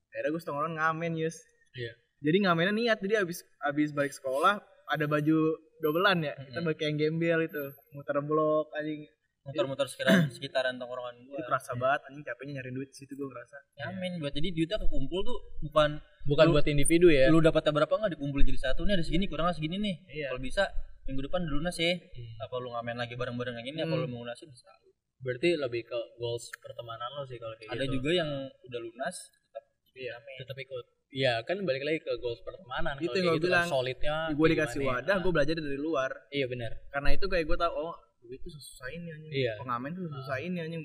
Akhirnya gue tongkrongan ngamen Yus. Iya. Jadi ngamennya niat, jadi abis abis balik sekolah ada baju dobelan ya, kita Mm-mm. pakai yang gembel itu, muter blok anjing. Muter-muter sekitaran sekitaran tongkrongan Itu gua. kerasa banget anjing capeknya nyari duit di situ gue ngerasa. Nyamen buat jadi duitnya kekumpul tuh bukan bukan Lu- buat individu ya lu dapatnya berapa nggak dikumpulin jadi satu nih ada segini kurang segini nih. Iya. Kalau bisa minggu depan lunas ya. Apa lu ngamen lagi bareng-bareng yang ini? Apa Hmm. lu mau lunasin bisa. berarti lebih ke goals pertemanan lo sih kalau kayak Ada gitu. juga yang udah lunas tetap iya tetap ikut iya kan balik lagi ke goals pertemanan Itu kalau yang kayak gua gitu bilang. kan solidnya gue dikasih ya. wadah, gue belajar dari luar. iya benar Karena itu kayak gue tau, oh duit tuh susah ini anjing. Iya. Pengamen tuh susah ini anjing.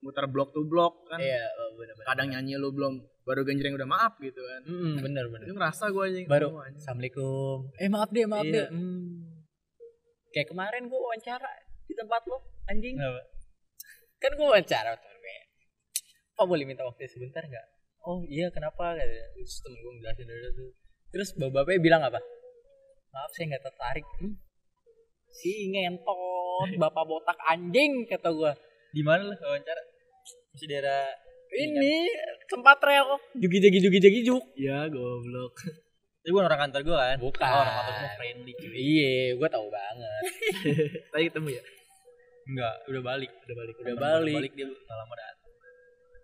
Muter blok to blok kan. iya benar benar Kadang nyanyi lu belum baru genjreng udah maaf gitu kan. Mm, benar benar Itu ngerasa gue anjing. baru oh, anjing. assalamualaikum eh maaf deh maaf Iya. deh Hmm. kayak kemarin gua wawancara di tempat lo anjing Kenapa? kan gua wawancara temen gue pak boleh minta waktu sebentar nggak oh iya kenapa terus temen gue ngejelasin dulu tuh terus bapak-bapaknya bilang apa maaf saya nggak tertarik hmm? si ngentot bapak botak anjing kata gua Di mana lu wawancara? Masih daerah ini tempat rel jugi jagi jugi jagi juk Ya goblok. Itu bukan orang kantor gue kan? Bukan. Oh, orang kantor gue friendly. Iya, gue tahu banget. Tadi ketemu ya. Enggak, udah balik. Udah balik. Udah balik. balik dia gak lama datang.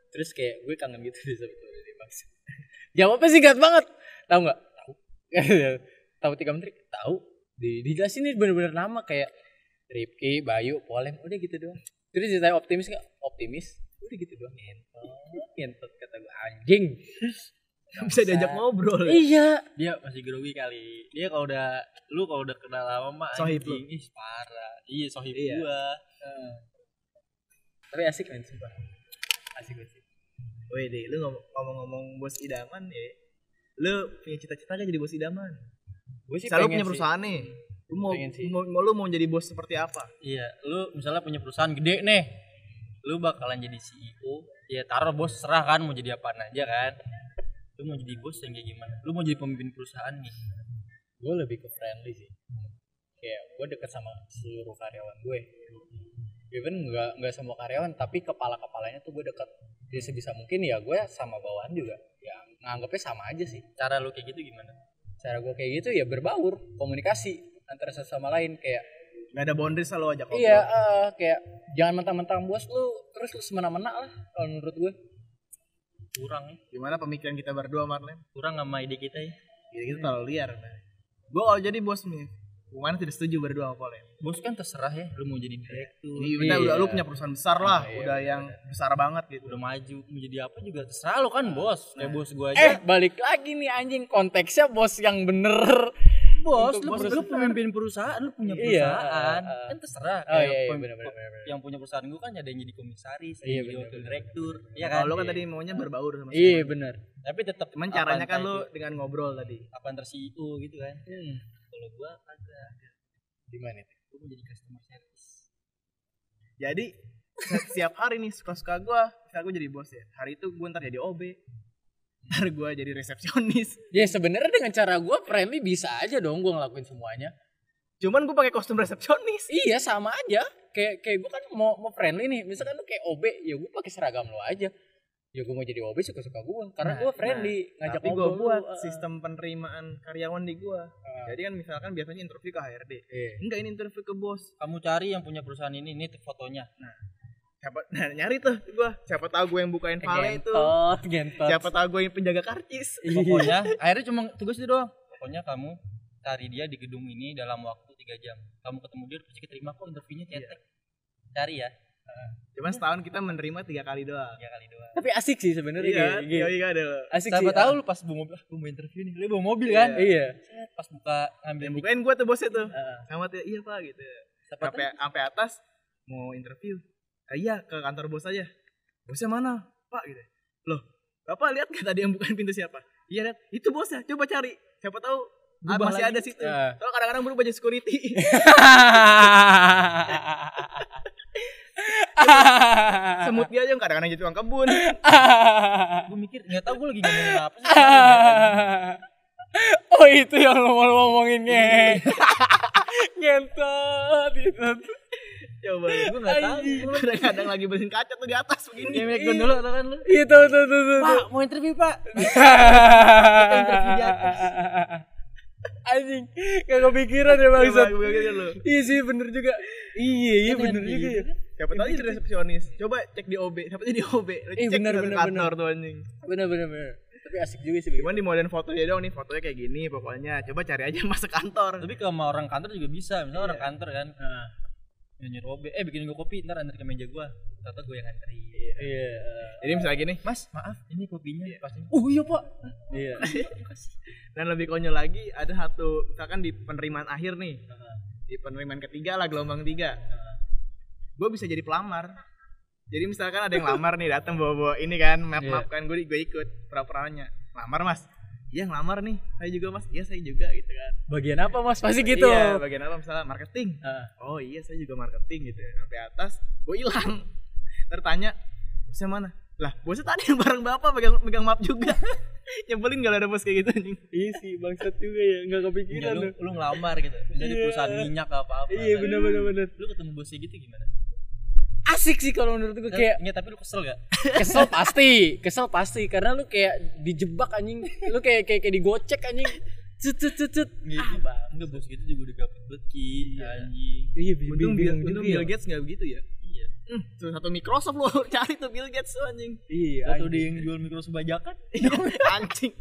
Terus kayak gue kangen gitu di sebetulnya di bangsa. Jawabnya singkat banget. Tahu nggak? Tahu. tahu tiga menteri? Tahu. Di, dijelasin nih bener-bener nama kayak Ripki, Bayu, Polem, udah gitu doang. Terus ditanya optimis nggak? Optimis. Udah gitu doang. Ngentot, ngentot kata gue anjing. Bisa diajak ngobrol. ya. Iya. Dia masih grogi kali. Dia kalau udah lu kalau udah kenal lama mah Sohib anjing, ih parah. Iya, sohib Iya. gua. Heeh. Tapi asik kan sumpah. Asik asik. Wih deh, lu ngom- ngomong-ngomong bos idaman ya. Lu punya cita-cita gak jadi bos idaman? Gue sih Misalnya lu pengen punya sih. perusahaan nih. Lu mau, Pengen sih. mau, mau- lu mau jadi bos seperti apa? Iya, lu misalnya punya perusahaan gede nih. Lu bakalan jadi CEO. Ya taruh bos serah kan mau jadi apaan aja kan. Lu mau jadi bos yang kayak gimana? Lu mau jadi pemimpin perusahaan nih. gue lebih ke friendly sih kayak gue deket sama seluruh karyawan gue even nggak nggak semua karyawan tapi kepala kepalanya tuh gue deket jadi sebisa mungkin ya gue sama bawahan juga ya nganggapnya sama aja sih Cara lu kayak gitu gimana? cara gue kayak gitu ya berbaur komunikasi antara satu sama lain kayak Gak ada boundaries lah lu ajak ngobrol. iya eh, kayak jangan mentang-mentang bos lu terus lu semena-mena lah kalau menurut gue Kurang ya. Gimana pemikiran kita berdua Marlem? Kurang sama ide kita ya. Ya kita terlalu liar. Nah. Gue kalau jadi bos nih, gimana tidak setuju berdua sama Polem? Bos kan terserah ya, lu mau jadi direktur, Ini udah, Iya. udah lu punya perusahaan besar lah, Iya, udah yang besar banget gitu. udah maju, mau jadi apa juga terserah lu kan bos. Kayak bos gua eh aja. balik lagi nih anjing konteksnya bos yang bener bos, untuk lu, bos lu pemimpin perusahaan, lu punya Iya, perusahaan. uh, uh. Kan terserah. oh iya, iya bener bener bener, yang punya perusahaan gua kan ada yang jadi komisaris, Iya, yang jadi wakil direktur, ya kan? Kalau lu kan tadi maunya berbaur sama iya bener Tapi tetap Cuman caranya kan lu dengan ngobrol tadi. apa antar CEO gitu kan. Kalau gua kagak, gimana itu gua mau jadi customer service. Jadi setiap hari nih suka-suka gue, misalnya gue jadi bos ya. Hari itu gue ntar jadi OB, ntar gue jadi resepsionis. Ya sebenarnya dengan cara gue friendly bisa aja dong gue ngelakuin semuanya. Cuman gue pakai kostum resepsionis. Iya sama aja. Kayak kayak gue kan mau mau friendly nih. Misalkan lu kayak OB, ya gue pakai seragam lo aja. Ya gue mau jadi OB suka suka gue. Karena Nah, gue friendly ngajak Tapi gue buat lu, uh, sistem penerimaan karyawan di gue. uh, Jadi kan misalkan biasanya interview ke HRD. iya. Enggak ini interview ke bos. Kamu cari yang punya perusahaan ini, ini fotonya. Siapa nah, nyari tuh gue. Siapa tahu gue yang bukain file itu. Gentot, gentot. Siapa tahu gue yang penjaga karcis. Iya. Pokoknya, akhirnya cuma tugas itu doang. Pokoknya kamu cari dia di gedung ini dalam waktu 3 jam. Kamu ketemu dia pasti keterima kok interviewnya cetek. Cari ya, Cuman setahun kita menerima tiga kali doang. tiga kali doang. Tapi asik sih sebenarnya Iya, gitu. iya, iya ada lo. Asik Siapa sih. tahu lu pas bawa mobil, ah, mau interview nih. Lu bawa mobil kan? Iya. Pas buka ngambil Yang bukain gue tuh bosnya tuh. Uh, Sama tuh iya pak gitu. sampai sampai atas mau interview "Ah, iya ke kantor bos aja. Bosnya mana? Pak gitu. Loh bapak lihat gak tadi yang bukan pintu siapa? Iya lihat. Itu bosnya. Coba cari. Siapa tahu ah, Berubah masih lagi. ada situ. Ah. Soalnya kadang-kadang berubah jadi security. Semut dia aja kadang-kadang jadi tukang kebun. Gue mikir nggak tahu gue lagi ngomongin apa sih. Oh itu yang lo mau ngomongin nge ngentot gitu coba gue nggak tahu kadang-kadang lagi bersihin kaca tuh di atas ya begini mic gue dulu atau kan lu iya tuh tuh tuh tuh pak mau interview pak interview di atas. anjing gak kepikiran ya loh. iya sih bener juga iya iya bener juga ya. Siapa tahu jadi resepsionis. Coba cek di OB. Siapa tahu di OB. Eh, cek bener, bener, kantor tuh anjing. bener bener bener tapi asik juga sih Cuman di modern foto dia dong nih fotonya kayak gini pokoknya. Coba cari aja masuk kantor. tapi kalau sama orang kantor juga bisa misalnya orang kantor kan Nah, yang nyuruh OB eh bikin gue kopi ntar antar ke meja gue ternyata gue yang nganterin. Iya. Jadi misalnya gini, mas maaf ini kopinya pasti oh iya pak. Iya. Dan lebih konyol lagi ada satu misalkan di penerimaan akhir nih. Di penerimaan ketiga lah gelombang tiga. Gue bisa jadi pelamar. Jadi misalkan ada yang lamar nih datang bawa-bawa ini kan map map kan gue gue ikut pura-puranya. Lamar mas. Iya ngelamar nih. Saya juga mas. Iya saya juga gitu kan. bagian apa mas pasti gitu Iya, bagian apa misalnya marketing. Ah. Oh iya saya juga marketing gitu. Sampai atas gue hilang. Tertanya bosnya mana? Lah bosnya tadi yang bareng bapak pegang pegang map juga. Nyebelin gak ada bos kayak gitu anjing. iya sih bangsat juga ya nggak Iya, kepikiran lu, lu lu ngelamar gitu misalnya di Iya. perusahaan minyak apa apa iya bener bener bener lu ketemu bosnya gitu gimana asik sih kalau menurut gue kayak Nggak, tapi lu kesel gak kesel pasti kesel pasti karena lu kayak dijebak anjing lu kayak kayak, kayak digocek anjing cut cut cut cut Gitu. ah bang Enggak bos gitu juga udah gabut banget Ki, anjing. iya Untung Bill, bingung untung juga Bill ya. Gates nggak begitu ya. Iya. Hmm, tuh satu Microsoft lo cari tuh Bill Gates tuh anjing. iya Atau dia yang jual Microsoft bajakan? anjing.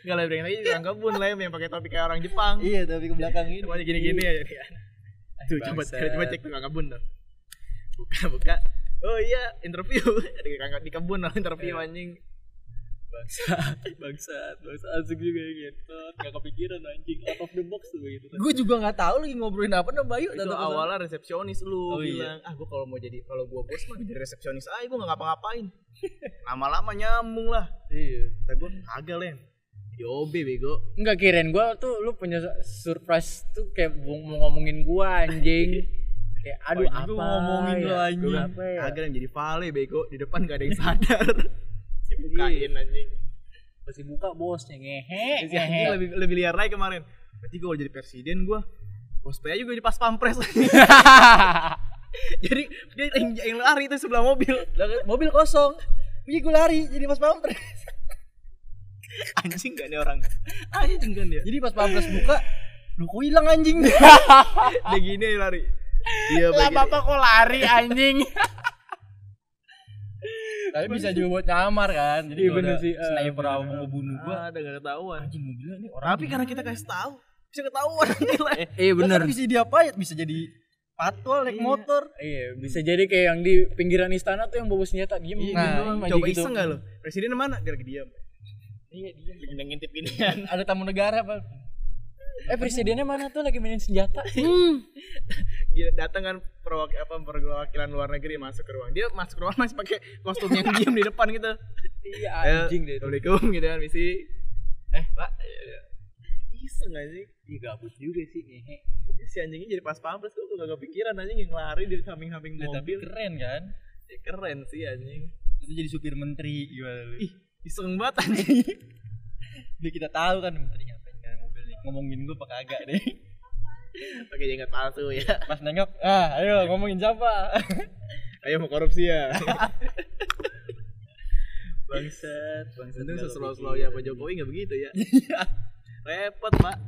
Enggak lah, lagi tukang kebun lah yang pakai topi kayak orang Jepang. Iya, tapi ke belakang ini. Semuanya gini-gini aja dia. Tuh coba coba cek tukang kebun tuh. Buka buka. Oh iya, interview. Ada kakak di kebun lah interview anjing. bangsat bangsat bangsat asik juga ya gitu gak kepikiran anjing out of the box tuh gitu Gue juga nggak tahu lagi ngobrolin apa sama Bayu. Itu awalnya resepsionis lu Oh, iya. bilang, ah gua kalau mau jadi kalau gua bos mah jadi resepsionis aja gua nggak ngapa-ngapain. Lama-lama nyambung lah. iya Kata gua kagak len. Jadi OB bego. Enggak kirain gua tuh lu punya surprise tuh kayak mau ngomongin gua anjing. kayak aduh Oh, apa juga ngomongin ya? lu, anjing. Gua apa ya? Kagak yang jadi vale bego di depan gak ada yang sadar. Dibukain anjing. Pasti buka bosnya ngehe. Si anjing ngehe. lebih lebih liar lagi kemarin. Berarti gua jadi presiden gua cosplay aja gua jadi pas pampres. jadi dia yang, yang lari itu sebelah mobil. mobil kosong. Iya gue lari jadi pas pampres. Anjing gak nih orang. Anjing kan dia. Jadi pas pampres buka, lu kok hilang anjing. Dia gini lari. Dia lah bapak kok lari anjing. Tapi bisa juga buat nyamar kan. Jadi Iya, bener sih. Ah, Sniper bener. mau ngebunuh gua. Ah, ada gak ketahuan. Anjing mobilnya nih orang. Tapi karena kita kasih tahu, bisa ketahuan nilai. Iya bener. bisa diapain? Bisa jadi patwal naik Iya. motor. Iya, bisa jadi kayak yang di pinggiran istana tuh yang bawa senjata diem Iya, nah, doang, coba gitu. iseng gak lo? Presiden mana? Dia lagi diam. Iya dia. Lagi ngintip ginian. Ada tamu negara, Pak. Eh presidennya mana tuh lagi mainin senjata? Dia datang kan perwak apa perwakilan luar negeri masuk ke ruang. Dia masuk ke ruang masih pakai kostum yang diam di depan gitu. iya Eh, anjing deh. Assalamualaikum gitu kan misi. Eh, Pak. Iseng gak sih? Iya gabut juga sih ngehe. Si anjingnya jadi pas pampres tuh gak kepikiran anjing yang lari dari samping-samping Nah, tapi mobil. keren kan? Ya, keren sih anjing. Itu jadi supir menteri gimana lu? Ih, iseng banget anjing. Biar kita tahu kan menteri ngapain kan mobil nih. Ngomongin gua apa kagak deh. Pakai jenggot palsu ya. Pas nengok, ah ayo ngomongin siapa? Ayo mau korupsi ya. Bangsat, bangsat. Untung nggak seslow-slow ya Pak Jokowi gak begitu ya. repot Pak.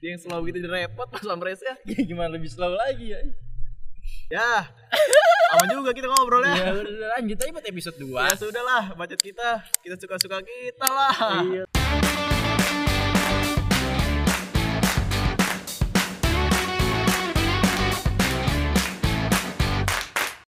Dia yang slow gitu repot pas pampresnya. Ya, gimana lebih slow lagi ya? Ya. Aman juga kita ngobrol Ya ya. udah lanjut aja buat episode 2 Ya sudah lah, budget kita. Kita suka-suka kita lah. Iya.